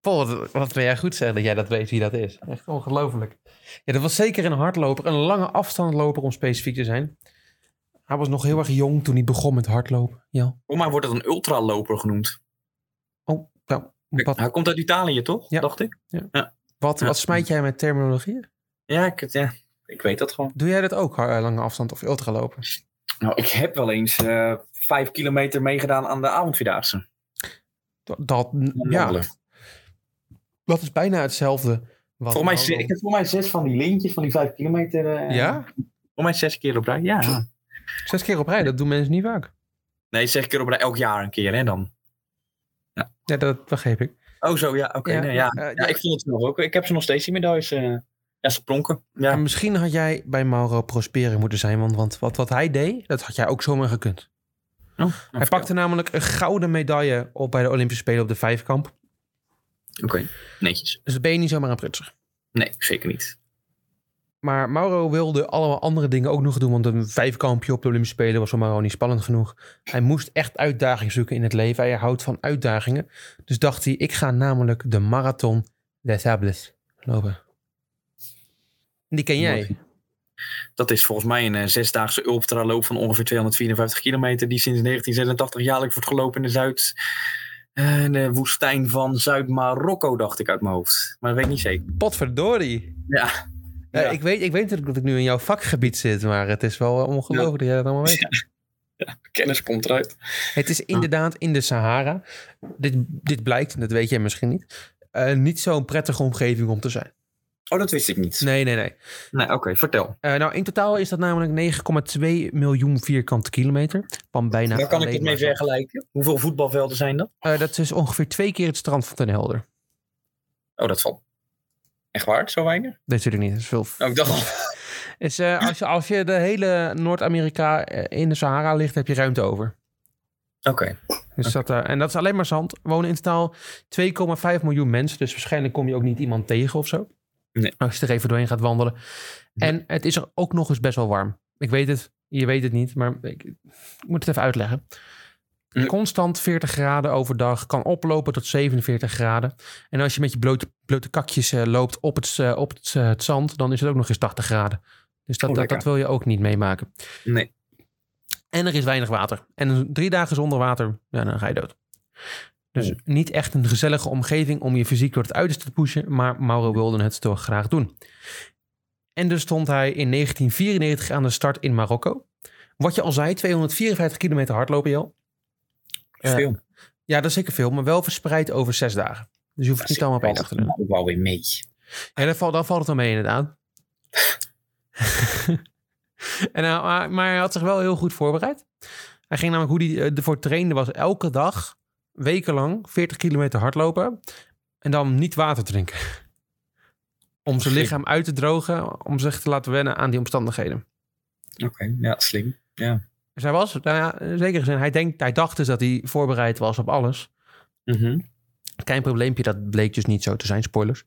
Speaker 1: Paul, wat, wat ben jij goed zeggen dat jij dat weet wie dat is. Echt ongelooflijk. Ja, dat was zeker een hardloper. Een lange afstandloper om specifiek te zijn. Hij was nog heel erg jong toen hij begon met hardlopen. Ja.
Speaker 2: Voor mij wordt het een ultraloper genoemd.
Speaker 1: Oh, nou, wat,
Speaker 2: Hij komt uit Italië, toch?
Speaker 1: Ja.
Speaker 2: Dacht ik.
Speaker 1: wat,
Speaker 2: Ja.
Speaker 1: wat smijt jij met terminologie?
Speaker 2: Ja ik, ja, ik weet dat gewoon.
Speaker 1: Doe jij dat ook, har- lange afstand of ultralopen?
Speaker 2: Nou, ik heb wel eens eh, vijf kilometer meegedaan aan de avondvierdaagse.
Speaker 1: Dat, dat, ja, dat is bijna hetzelfde. Wat
Speaker 2: Voor mij, ik heb voor mij zes van die lintjes van die vijf kilometer. eh,
Speaker 1: Ja?
Speaker 2: Voor mij zes keer op rij, ja.
Speaker 1: Zes keer op rij, dat doen mensen niet vaak.
Speaker 2: Nee, zes keer op rij, elk jaar een keer, hè dan.
Speaker 1: Ja, dat begreep ik.
Speaker 2: Oh, zo, ja, oké.
Speaker 1: Ja,
Speaker 2: nee, ja.
Speaker 1: eh,
Speaker 2: ja,
Speaker 1: ja.
Speaker 2: ik vond het nog ook. Ik heb ze nog steeds, die medailles. eh ja, ze plonken. Ja.
Speaker 1: En misschien had jij bij Mauro Prosperi moeten zijn, want, want wat, wat hij deed, dat had jij ook zomaar gekund.
Speaker 2: Oh,
Speaker 1: Hij pakte namelijk een gouden medaille op bij de Olympische Spelen op de vijfkamp.
Speaker 2: Oké, netjes.
Speaker 1: Dus ben je niet zomaar een prutser.
Speaker 2: Nee, zeker niet.
Speaker 1: Maar Mauro wilde allemaal andere dingen ook nog doen, want een vijfkampje op de Olympische Spelen was voor Mauro niet spannend genoeg. Hij moest echt uitdaging zoeken in het leven. Hij houdt van uitdagingen. Dus dacht hij, ik ga namelijk de Marathon des Sables lopen. Die ken jij.
Speaker 2: Dat is volgens mij een eh, zesdaagse ultraloop van ongeveer 254 kilometer. Die sinds 1986 jaarlijks wordt gelopen in de Zuid. eh, de woestijn van Zuid-Marokko, dacht ik uit mijn hoofd. Maar dat weet ik niet zeker.
Speaker 1: Potverdorie.
Speaker 2: Ja.
Speaker 1: Ja,
Speaker 2: Ja.
Speaker 1: ik, weet, ik weet natuurlijk dat ik nu in jouw vakgebied zit, maar het is wel ongelooflijk dat jij dat allemaal weet.
Speaker 2: Kennis komt eruit.
Speaker 1: Het is inderdaad in de Sahara. Dit, dit blijkt, en dat weet jij misschien niet, eh, niet zo'n prettige omgeving om te zijn.
Speaker 2: Oh, dat wist ik niet.
Speaker 1: Nee, nee, nee.
Speaker 2: Nee, oké, vertel.
Speaker 1: Eh, nou, in totaal is dat namelijk 9,2 miljoen vierkante kilometer. Van bijna
Speaker 2: Daar kan ik het mee vergelijken. Hoeveel voetbalvelden zijn dat?
Speaker 1: Eh, dat is ongeveer twee keer het strand van Ten Helder.
Speaker 2: Oh, dat valt. Echt waar? Zo weinig?
Speaker 1: Dat natuurlijk niet. Dat is veel.
Speaker 2: Oh, ik dacht al.
Speaker 1: Is, eh, als, je, als je de hele Noord-Amerika eh, in de Sahara ligt, heb je ruimte over.
Speaker 2: Oké.
Speaker 1: Dus dat, eh, en dat is alleen maar zand. Wonen in totaal 2,5 miljoen mensen. Dus waarschijnlijk kom je ook niet iemand tegen of zo.
Speaker 2: Nee.
Speaker 1: Als je er even doorheen gaat wandelen. En het is er ook nog eens best wel warm. Ik weet het, je weet het niet, maar ik, ik moet het even uitleggen.
Speaker 2: Hm.
Speaker 1: Constant 40 graden overdag, kan oplopen tot 47 graden. En als je met je blote, blote kakjes eh, loopt op, het, eh, op het, eh, het zand, dan is het ook nog eens 80 graden. Dus dat,
Speaker 2: Oh,
Speaker 1: dat, wil je ook niet meemaken.
Speaker 2: Nee.
Speaker 1: En er is weinig water. En drie dagen zonder water, ja, dan ga je dood. Dus
Speaker 2: Oh.
Speaker 1: niet echt een gezellige omgeving om je fysiek door het uiterste te pushen. Maar Mauro wilde het toch graag doen. En dus stond hij in 1994 aan de start in Marokko. Wat je al zei, 254 kilometer hardlopen, joh. Eh,
Speaker 2: Veel.
Speaker 1: Ja, dat is zeker veel, maar wel verspreid over zes dagen. Dus je hoeft het niet allemaal op één dag te doen.
Speaker 2: Ook wel weer mee.
Speaker 1: Ja, dan valt, dan valt het wel mee inderdaad. en, hij- maar, maar hij had zich wel heel goed voorbereid. Hij ging namelijk hoe hij ervoor trainde was elke dag wekenlang 40 kilometer hardlopen en dan niet water drinken. Om zijn lichaam uit te drogen, om zich te laten wennen aan die omstandigheden.
Speaker 2: Oké, ja, slim. Ja.
Speaker 1: Dus hij was, nou ja, zeker gezien, hij, denkt, hij dacht dus dat hij voorbereid was op alles.
Speaker 2: Mhm.
Speaker 1: Klein probleempje, dat bleek dus niet zo te zijn, spoilers.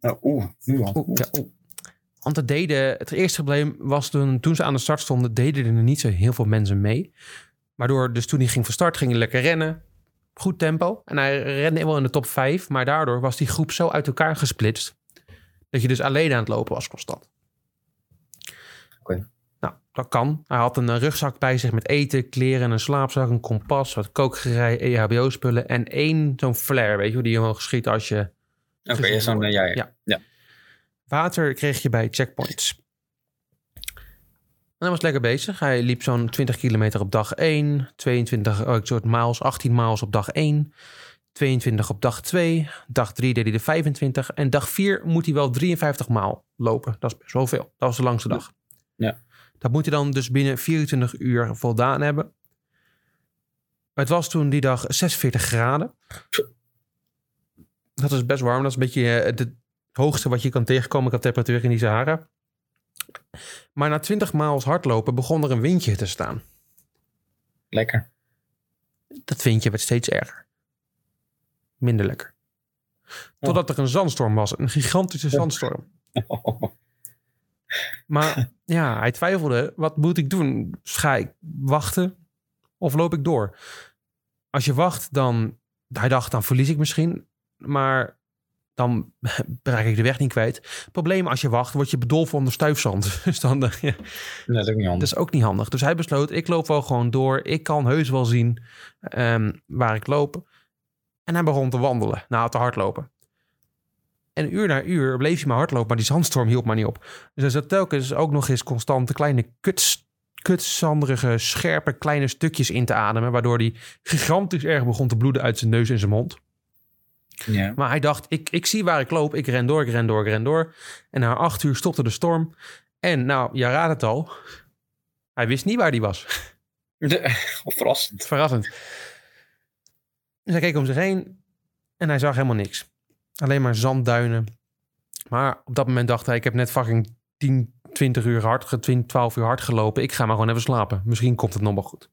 Speaker 2: Nou, Oeh, nu al.
Speaker 1: Oeh, ja, oeh. Want het, deden, het eerste probleem was toen, toen ze aan de start stonden, deden er niet zo heel veel mensen mee. Waardoor dus toen hij ging van start, ging hij lekker rennen. Goed tempo. En hij rende wel in de top 5. Maar daardoor was die groep zo uit elkaar gesplitst. Dat je dus alleen aan het lopen was constant. Dat kan. Hij had een eh, rugzak bij zich met eten, kleren, een slaapzak, een kompas, wat kookgerei, EHBO-spullen en één zo'n flare, weet je, hoe die omhoog schiet als je
Speaker 2: Oké, ja, zo'n, eh, ja, ja.
Speaker 1: Ja. Water kreeg je bij checkpoints. En hij was lekker bezig. Hij liep zo'n 20 kilometer op dag 1, 22 oh, soort miles, 18 miles op dag 1, 22 op dag 2, dag 3 deed hij de 25 en dag 4 moet hij wel 53 maal lopen. Dat is best wel veel. Dat was de langste dag. Dat moet hij dan dus binnen 24 uur voldaan hebben. Het was toen die dag 46 graden. Dat is best warm. Dat is een beetje eh, het hoogste wat je kan tegenkomen qua temperatuur in die Sahara. Maar na 20 maals hardlopen begon er een windje te staan.
Speaker 2: Lekker.
Speaker 1: Dat windje werd steeds erger. Minder lekker. Totdat er een zandstorm was. Een gigantische zandstorm. Maar ja, hij twijfelde. Wat moet ik doen? Ga ik wachten of loop ik door? Als je wacht, dan... Hij dacht, dan verlies ik misschien. Maar dan bereik ik de weg niet kwijt. Probleem, als je wacht, word je bedolven onder stuifzand. Dus dan, eh, ja,
Speaker 2: Dat is ook niet
Speaker 1: dat
Speaker 2: anders.
Speaker 1: is ook niet handig. Dus hij besloot, ik loop wel gewoon door. Ik kan heus wel zien ehm, waar ik loop. En hij begon te wandelen, nou te hardlopen. En uur na uur bleef hij maar hardlopen, maar die zandstorm hielp maar niet op. Dus hij zat telkens ook nog eens constante kleine kuts, kutsanderige, scherpe kleine stukjes in te ademen. Waardoor hij gigantisch erg begon te bloeden uit zijn neus en zijn mond.
Speaker 2: Ja.
Speaker 1: Maar hij dacht, ik, ik zie waar ik loop. Ik ren door, ik ren door, ik ren door. En na acht uur stopte de storm. En nou, je raadt het al. Hij wist niet waar hij was.
Speaker 2: De, verrassend.
Speaker 1: Verrassend. Dus hij keek om zich heen. En hij zag helemaal niks. Alleen maar zandduinen. Maar op dat moment dacht hij, ik heb net fucking 10, 20 uur hard, ge- 20, 12 uur hard gelopen. Ik ga maar gewoon even slapen. Misschien komt het nog wel goed.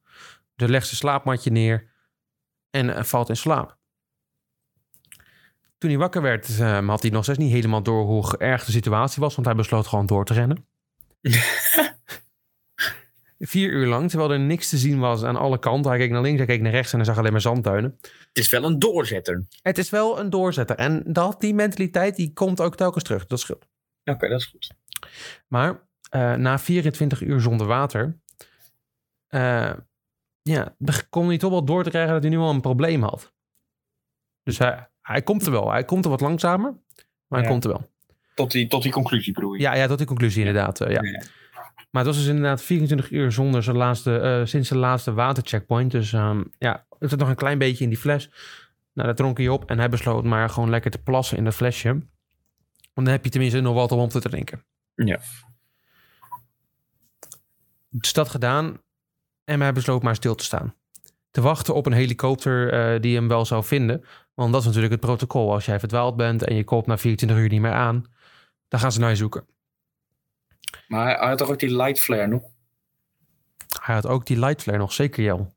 Speaker 1: Dus legt zijn slaapmatje neer. En eh, valt in slaap. Toen hij wakker werd, eh, had hij nog steeds niet helemaal door hoe erg de situatie was. Want hij besloot gewoon door te rennen. Vier uur lang, terwijl er niks te zien was aan alle kanten. Hij keek naar links, hij keek naar rechts en hij zag alleen maar zandtuinen.
Speaker 2: Het is wel een doorzetter.
Speaker 1: Het is wel een doorzetter. En dat, die mentaliteit die komt ook telkens terug. Dat scheelt.
Speaker 2: Oké, dat is goed.
Speaker 1: Maar eh, na 24 uur zonder water... eh, ja, kon hij toch wel door te krijgen dat hij nu al een probleem had. Dus hij, hij komt er wel. Hij komt er wat langzamer, maar hij komt er wel.
Speaker 2: Tot die, tot die conclusie bedoel je?
Speaker 1: Ja, ja, tot die conclusie inderdaad. eh, ja.
Speaker 2: Ja.
Speaker 1: Maar het was dus inderdaad 24 uur zonder zijn laatste, eh, sinds zijn laatste watercheckpoint. Dus ehm, ja, er zat nog een klein beetje in die fles. Nou, dat dronk hij op en hij besloot maar gewoon lekker te plassen in dat flesje. Want dan heb je tenminste nog wat om op te drinken.
Speaker 2: Ja.
Speaker 1: Dus dat gedaan en hij besloot maar stil te staan. Te wachten op een helikopter eh, die hem wel zou vinden. Want dat is natuurlijk het protocol. Als jij verdwaald bent en je komt na 24 uur niet meer aan, dan gaan ze naar je zoeken.
Speaker 2: Maar hij, had toch ook die light flare nog?
Speaker 1: Hij had ook die light flare nog, zeker Jel.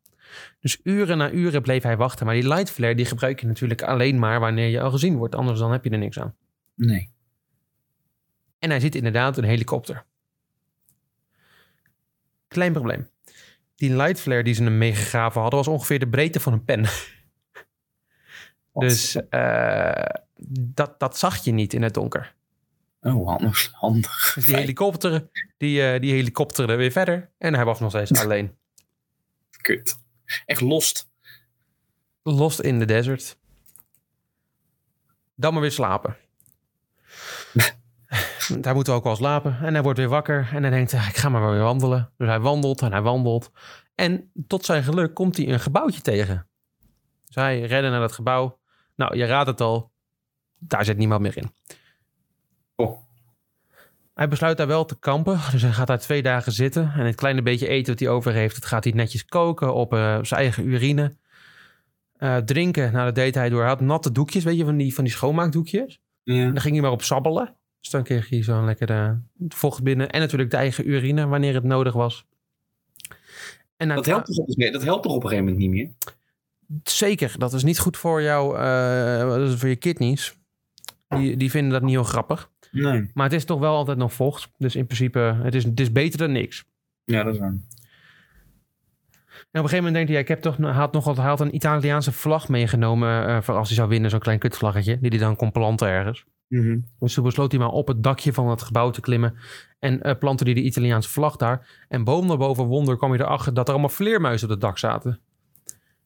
Speaker 1: Dus uren na uren bleef hij wachten. Maar die light flare die gebruik je natuurlijk alleen maar wanneer je al gezien wordt. Anders dan heb je er niks aan.
Speaker 2: Nee.
Speaker 1: En hij ziet inderdaad een helikopter. Klein probleem. Die light flare die ze hem meegegraven hadden... was ongeveer de breedte van een pen. Dus eh, dat, dat zag je niet in het donker.
Speaker 2: Oh, handig. handig.
Speaker 1: Dus die helikopter, die, eh, die helikopterde weer verder. En hij was nog steeds alleen.
Speaker 2: Kut. Echt lost.
Speaker 1: Lost in the desert. Dan maar weer slapen. hij moet ook wel slapen. En hij wordt weer wakker. En hij denkt, "Ah, ik ga maar weer wandelen. Dus hij wandelt en hij wandelt. En tot zijn geluk komt hij een gebouwtje tegen. Dus hij redde naar dat gebouw. Nou, je raadt het al. Daar zit niemand meer in.
Speaker 2: Oh.
Speaker 1: Hij besluit daar wel te kampen. Dus hij gaat daar twee dagen zitten. En het kleine beetje eten wat hij over heeft... dat gaat hij netjes koken op eh, zijn eigen urine. Eh, drinken, nou dat deed hij door. Hij had natte doekjes, weet je, van die, van die schoonmaakdoekjes.
Speaker 2: Ja.
Speaker 1: En dan ging hij maar op sabbelen. Dus dan kreeg hij zo'n lekker eh, vocht binnen. En natuurlijk de eigen urine, wanneer het nodig was. En
Speaker 2: Dat, helpt toch op, een- dat helpt toch op een gegeven moment niet meer?
Speaker 1: Zeker, dat is niet goed voor jou, voor je kidneys. Die, die vinden dat niet heel grappig.
Speaker 2: Nee.
Speaker 1: Maar het is toch wel altijd nog vocht. Dus in principe, het is, het is beter dan niks.
Speaker 2: Ja, dat is waar.
Speaker 1: En op een gegeven moment denkt hij, ja, ik heb toch, hij had nog wat, hij had een Italiaanse vlag meegenomen eh, voor als hij zou winnen, zo'n klein kutvlaggetje, die hij dan kon planten ergens.
Speaker 2: Mhm.
Speaker 1: Dus toen besloot hij maar op het dakje van het gebouw te klimmen en eh, plantte hij de Italiaanse vlag daar. En boven daarboven wonder kwam hij erachter dat er allemaal vleermuizen op het dak zaten.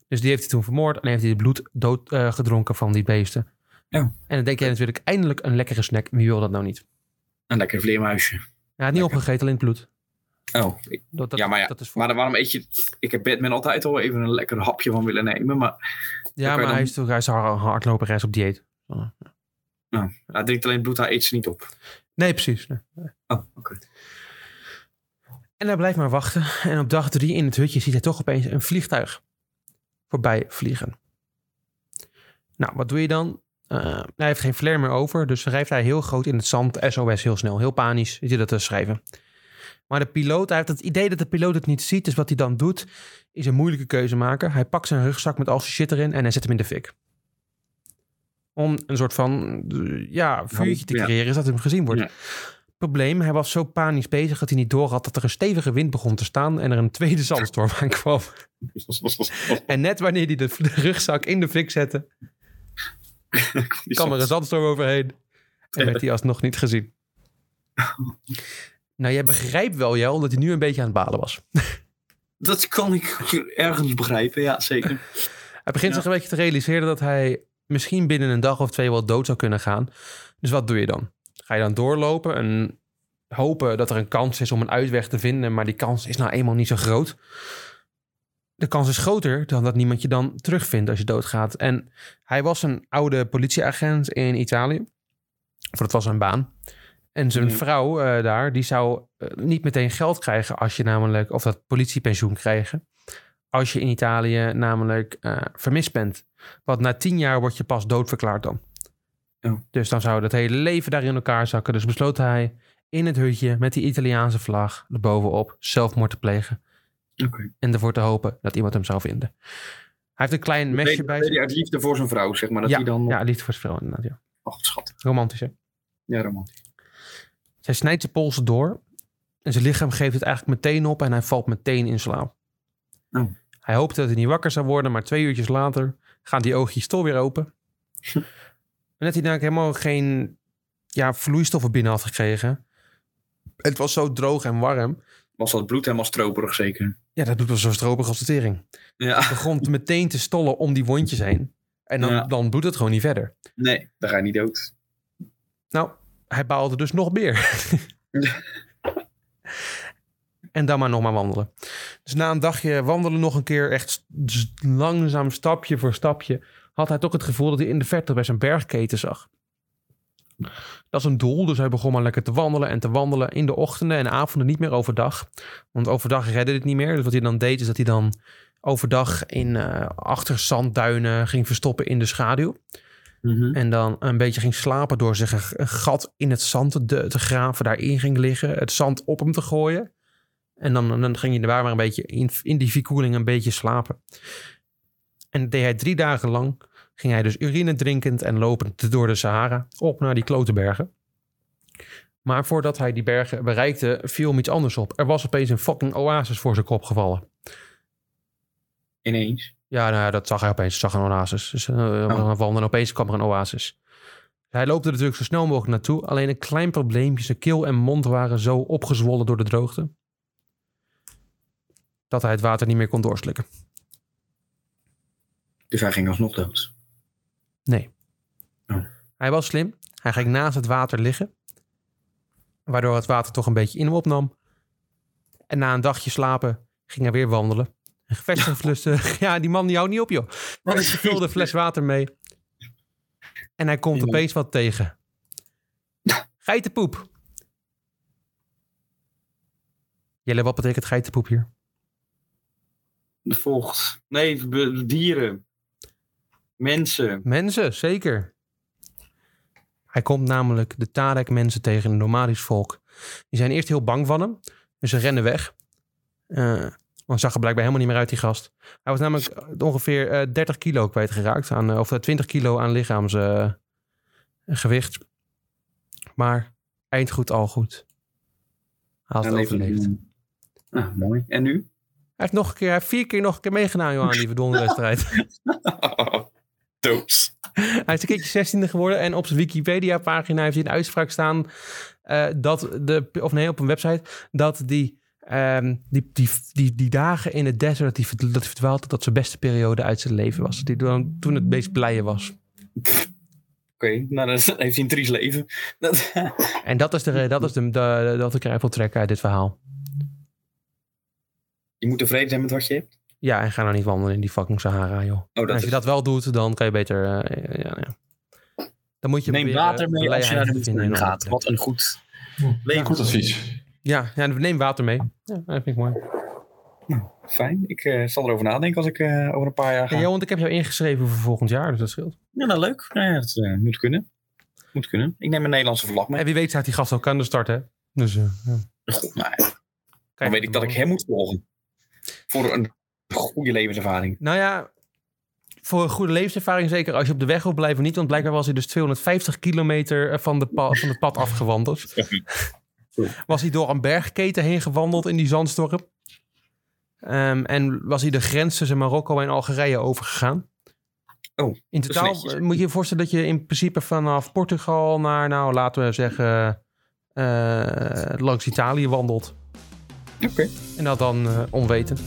Speaker 1: Dus die heeft hij toen vermoord en heeft hij het bloed dood eh, gedronken van die beesten.
Speaker 2: Ja.
Speaker 1: En dan denk je natuurlijk eindelijk een lekkere snack. Wie wil dat nou niet?
Speaker 2: Een lekker vleermuisje.
Speaker 1: Hij had niet opgegeten, alleen het bloed.
Speaker 2: Oh,
Speaker 1: Dat, dat,
Speaker 2: ja, maar ja.
Speaker 1: dat is voor...
Speaker 2: maar waarom eet je... Ik heb Batman altijd al even een lekker hapje van willen nemen. Maar
Speaker 1: ja, maar
Speaker 2: dan-
Speaker 1: hij is toch hij is een hardloperes op dieet.
Speaker 2: hij drinkt alleen bloed, hij eet ze niet op.
Speaker 1: Nee, precies. nee.
Speaker 2: Oh, oké.
Speaker 1: En hij blijft maar wachten. En op dag drie in het hutje ziet hij toch opeens een vliegtuig voorbij vliegen. Nou, wat doe je dan? Eh, hij heeft geen flare meer over, dus schrijft hij heel groot in het zand SOS heel snel. Heel panisch zit hij dat te schrijven. Maar de piloot, hij heeft het idee dat de piloot het niet ziet. Dus wat hij dan doet, is een moeilijke keuze maken. Hij pakt zijn rugzak met al zijn shit erin en hij zet hem in de fik. Om een soort van eh, ja, vuurtje te creëren, is dat hem gezien wordt.
Speaker 2: Ja.
Speaker 1: Probleem, hij was zo panisch bezig dat hij niet doorhad dat er een stevige wind begon te staan en er een tweede zandstorm aankwam. En net wanneer hij de rugzak in de fik zette, kwam er een zandstorm overheen. En werd hij alsnog niet gezien. Nou, jij begrijpt wel, Jel, dat hij nu een beetje aan het balen was.
Speaker 2: Dat kan ik ergens begrijpen, ja, zeker.
Speaker 1: Hij begint
Speaker 2: Ja.
Speaker 1: zich een beetje te realiseren dat hij misschien binnen een dag of twee wel dood zou kunnen gaan. Dus wat doe je dan? Ga je dan doorlopen en hopen dat er een kans is om een uitweg te vinden, maar die kans is nou eenmaal niet zo groot. De kans is groter dan dat niemand je dan terugvindt als je doodgaat. En hij was een oude politieagent in Italië. Of dat was zijn baan. En zijn
Speaker 2: Ja.
Speaker 1: vrouw eh, daar, die zou eh, niet meteen geld krijgen als je namelijk, of dat politiepensioen krijgen. Als je in Italië namelijk eh, vermist bent. Want na tien jaar word je pas doodverklaard dan.
Speaker 2: Oh.
Speaker 1: Dus dan zou dat hele leven daar in elkaar zakken. Dus besloot hij in het hutje met die Italiaanse vlag erbovenop zelfmoord te plegen. En ervoor te hopen dat iemand hem zou vinden. Hij heeft een klein mesje bij zich.
Speaker 2: uit liefde voor zijn vrouw, zeg maar. Dat
Speaker 1: Ja,
Speaker 2: hij dan...
Speaker 1: ja, liefde voor zijn vrouw inderdaad. Ja.
Speaker 2: Och, schat.
Speaker 1: Romantisch hè?
Speaker 2: Ja, romantisch.
Speaker 1: Zij snijdt zijn polsen door. En zijn lichaam geeft het eigenlijk meteen op en hij valt meteen in slaap.
Speaker 2: Oh.
Speaker 1: Hij hoopte dat hij niet wakker zou worden, maar twee uurtjes later gaan die oogjes toch weer open. en dat hij namelijk helemaal geen ja, vloeistoffen binnen had gekregen. Het was zo droog en warm.
Speaker 2: Was dat bloed helemaal stroperig, zeker?
Speaker 1: Ja, dat doet wel zo stropig als de tering.
Speaker 2: Ja.
Speaker 1: Hij begon meteen te stollen om die wondjes heen. En dan,
Speaker 2: Ja.
Speaker 1: dan bloedt het gewoon niet verder.
Speaker 2: Nee, dan ga je niet dood.
Speaker 1: Nou, hij baalde dus nog meer. en dan maar nog maar wandelen. Dus na een dagje wandelen nog een keer, echt langzaam stapje voor stapje, had hij toch het gevoel dat hij in de verte bij zijn bergketen zag. Dat is een doel, dus hij begon maar lekker te wandelen en te wandelen in de ochtenden en avonden, niet meer overdag. Want overdag redde het niet meer. Dus wat hij dan deed, is dat hij dan overdag in eh achter zandduinen ging verstoppen in de schaduw. En dan een beetje ging slapen door zich een, een gat in het zand te, te graven, daarin ging liggen, het zand op hem te gooien. En dan, dan ging je daar maar een beetje in, in die verkoeling een beetje slapen. En dat deed hij drie dagen lang. Ging hij dus urine drinkend en lopend door de Sahara op naar die klotenbergen. Maar voordat hij die bergen bereikte, viel hem iets anders op. Er was opeens een fucking oasis voor zijn kop gevallen.
Speaker 2: Ineens.
Speaker 1: Ja, nou, ja, dat zag hij opeens. Zag een oasis. Dus uh, wandelen en opeens kwam er een oasis. Hij loopte er natuurlijk zo snel mogelijk naartoe. Alleen een klein probleempje. Zijn keel en mond waren zo opgezwollen door de droogte. Dat hij het water niet meer kon doorslikken.
Speaker 2: Dus hij ging alsnog dood.
Speaker 1: Nee.
Speaker 2: Oh.
Speaker 1: Hij was slim. Hij ging naast het water liggen. Waardoor het water toch een beetje in hem opnam. En na een dagje slapen ging hij weer wandelen. Een gevestigde ja, die man die houdt niet op, joh. Hij vulde een fles water mee. En hij komt opeens wat tegen. Geitenpoep. Jelle, wat betekent geitenpoep hier?
Speaker 2: De vocht. Nee, dieren. Mensen.
Speaker 1: Mensen, zeker. Hij komt namelijk de Tarek-mensen tegen een nomadisch volk. Die zijn eerst heel bang van hem. Dus ze rennen weg. Eh want zag er blijkbaar helemaal niet meer uit, die gast. Hij was namelijk ongeveer eh 30 kilo kwijtgeraakt. Aan, eh, of eh, 20 kilo aan lichaamsgewicht. maar eind goed, al goed. Hij had het overleefd.
Speaker 2: Ah, mooi. En nu?
Speaker 1: Hij heeft, nog een keer, hij heeft vier keer nog een keer meegedaan joh, aan die verdomme wedstrijd. Hij is een keertje 16e geworden en op zijn Wikipedia-pagina heeft hij een uitspraak staan eh, dat de, of nee, op een website, dat die, ehm, die, die, die, die dagen in het desert dat hij, verd- dat hij verdwaald, dat zijn beste periode uit zijn leven was. Die toen, toen het meest blije was.
Speaker 2: Oké, nou dan heeft hij een triest leven. Dat,
Speaker 1: En dat is de, dat is de, de, dat ik eruit wil trekken uit dit verhaal.
Speaker 2: je moet tevreden zijn met wat je hebt.
Speaker 1: Ja, en ga nou niet wandelen in die fucking Sahara, joh.
Speaker 2: Oh,
Speaker 1: als je
Speaker 2: is,
Speaker 1: dat wel doet, dan kan je beter, eh, ja, ja. Dan moet je
Speaker 2: neem
Speaker 1: proberen
Speaker 2: water mee als je naar de
Speaker 1: in
Speaker 2: gaat. Wat een goed
Speaker 4: Ja, goed advies.
Speaker 1: Ja, ja, neem water mee. Ja, dat vind ik mooi.
Speaker 2: Fijn. Ik eh, zal erover nadenken als ik eh, over een paar jaar ga.
Speaker 1: Ja, want ik heb jou ingeschreven voor volgend jaar, dus dat scheelt.
Speaker 2: Ja, nou leuk. Ja, dat moet kunnen. Moet kunnen. Ik neem een Nederlandse vlag mee.
Speaker 1: En wie weet staat die gast ook aan de start, hè? Dus, eh, ja.
Speaker 2: Goed, nou, dan weet ik dat ik hem moet volgen. Voor een goede levenservaring.
Speaker 1: Nou ja, voor een goede levenservaring zeker als je op de weg wil blijven niet. Want blijkbaar was hij dus 250 kilometer eh, van, de pa- van het pad afgewandeld. Was hij door een bergketen heen gewandeld in die zandstorm. Ehm, en was hij de grens tussen Marokko en Algerije overgegaan.
Speaker 2: Oh,
Speaker 1: In totaal
Speaker 2: netjes.
Speaker 1: eh, moet je je voorstellen dat je in principe vanaf Portugal naar, nou laten we zeggen, eh, langs Italië wandelt.
Speaker 2: Oké.
Speaker 1: En dat dan eh, onwetend.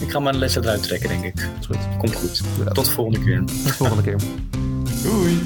Speaker 2: Ik ga mijn lessen eruit trekken, denk ik.
Speaker 1: Dat is goed.
Speaker 2: Komt goed. Tot de volgende keer.
Speaker 1: Tot de volgende keer.
Speaker 4: Doei!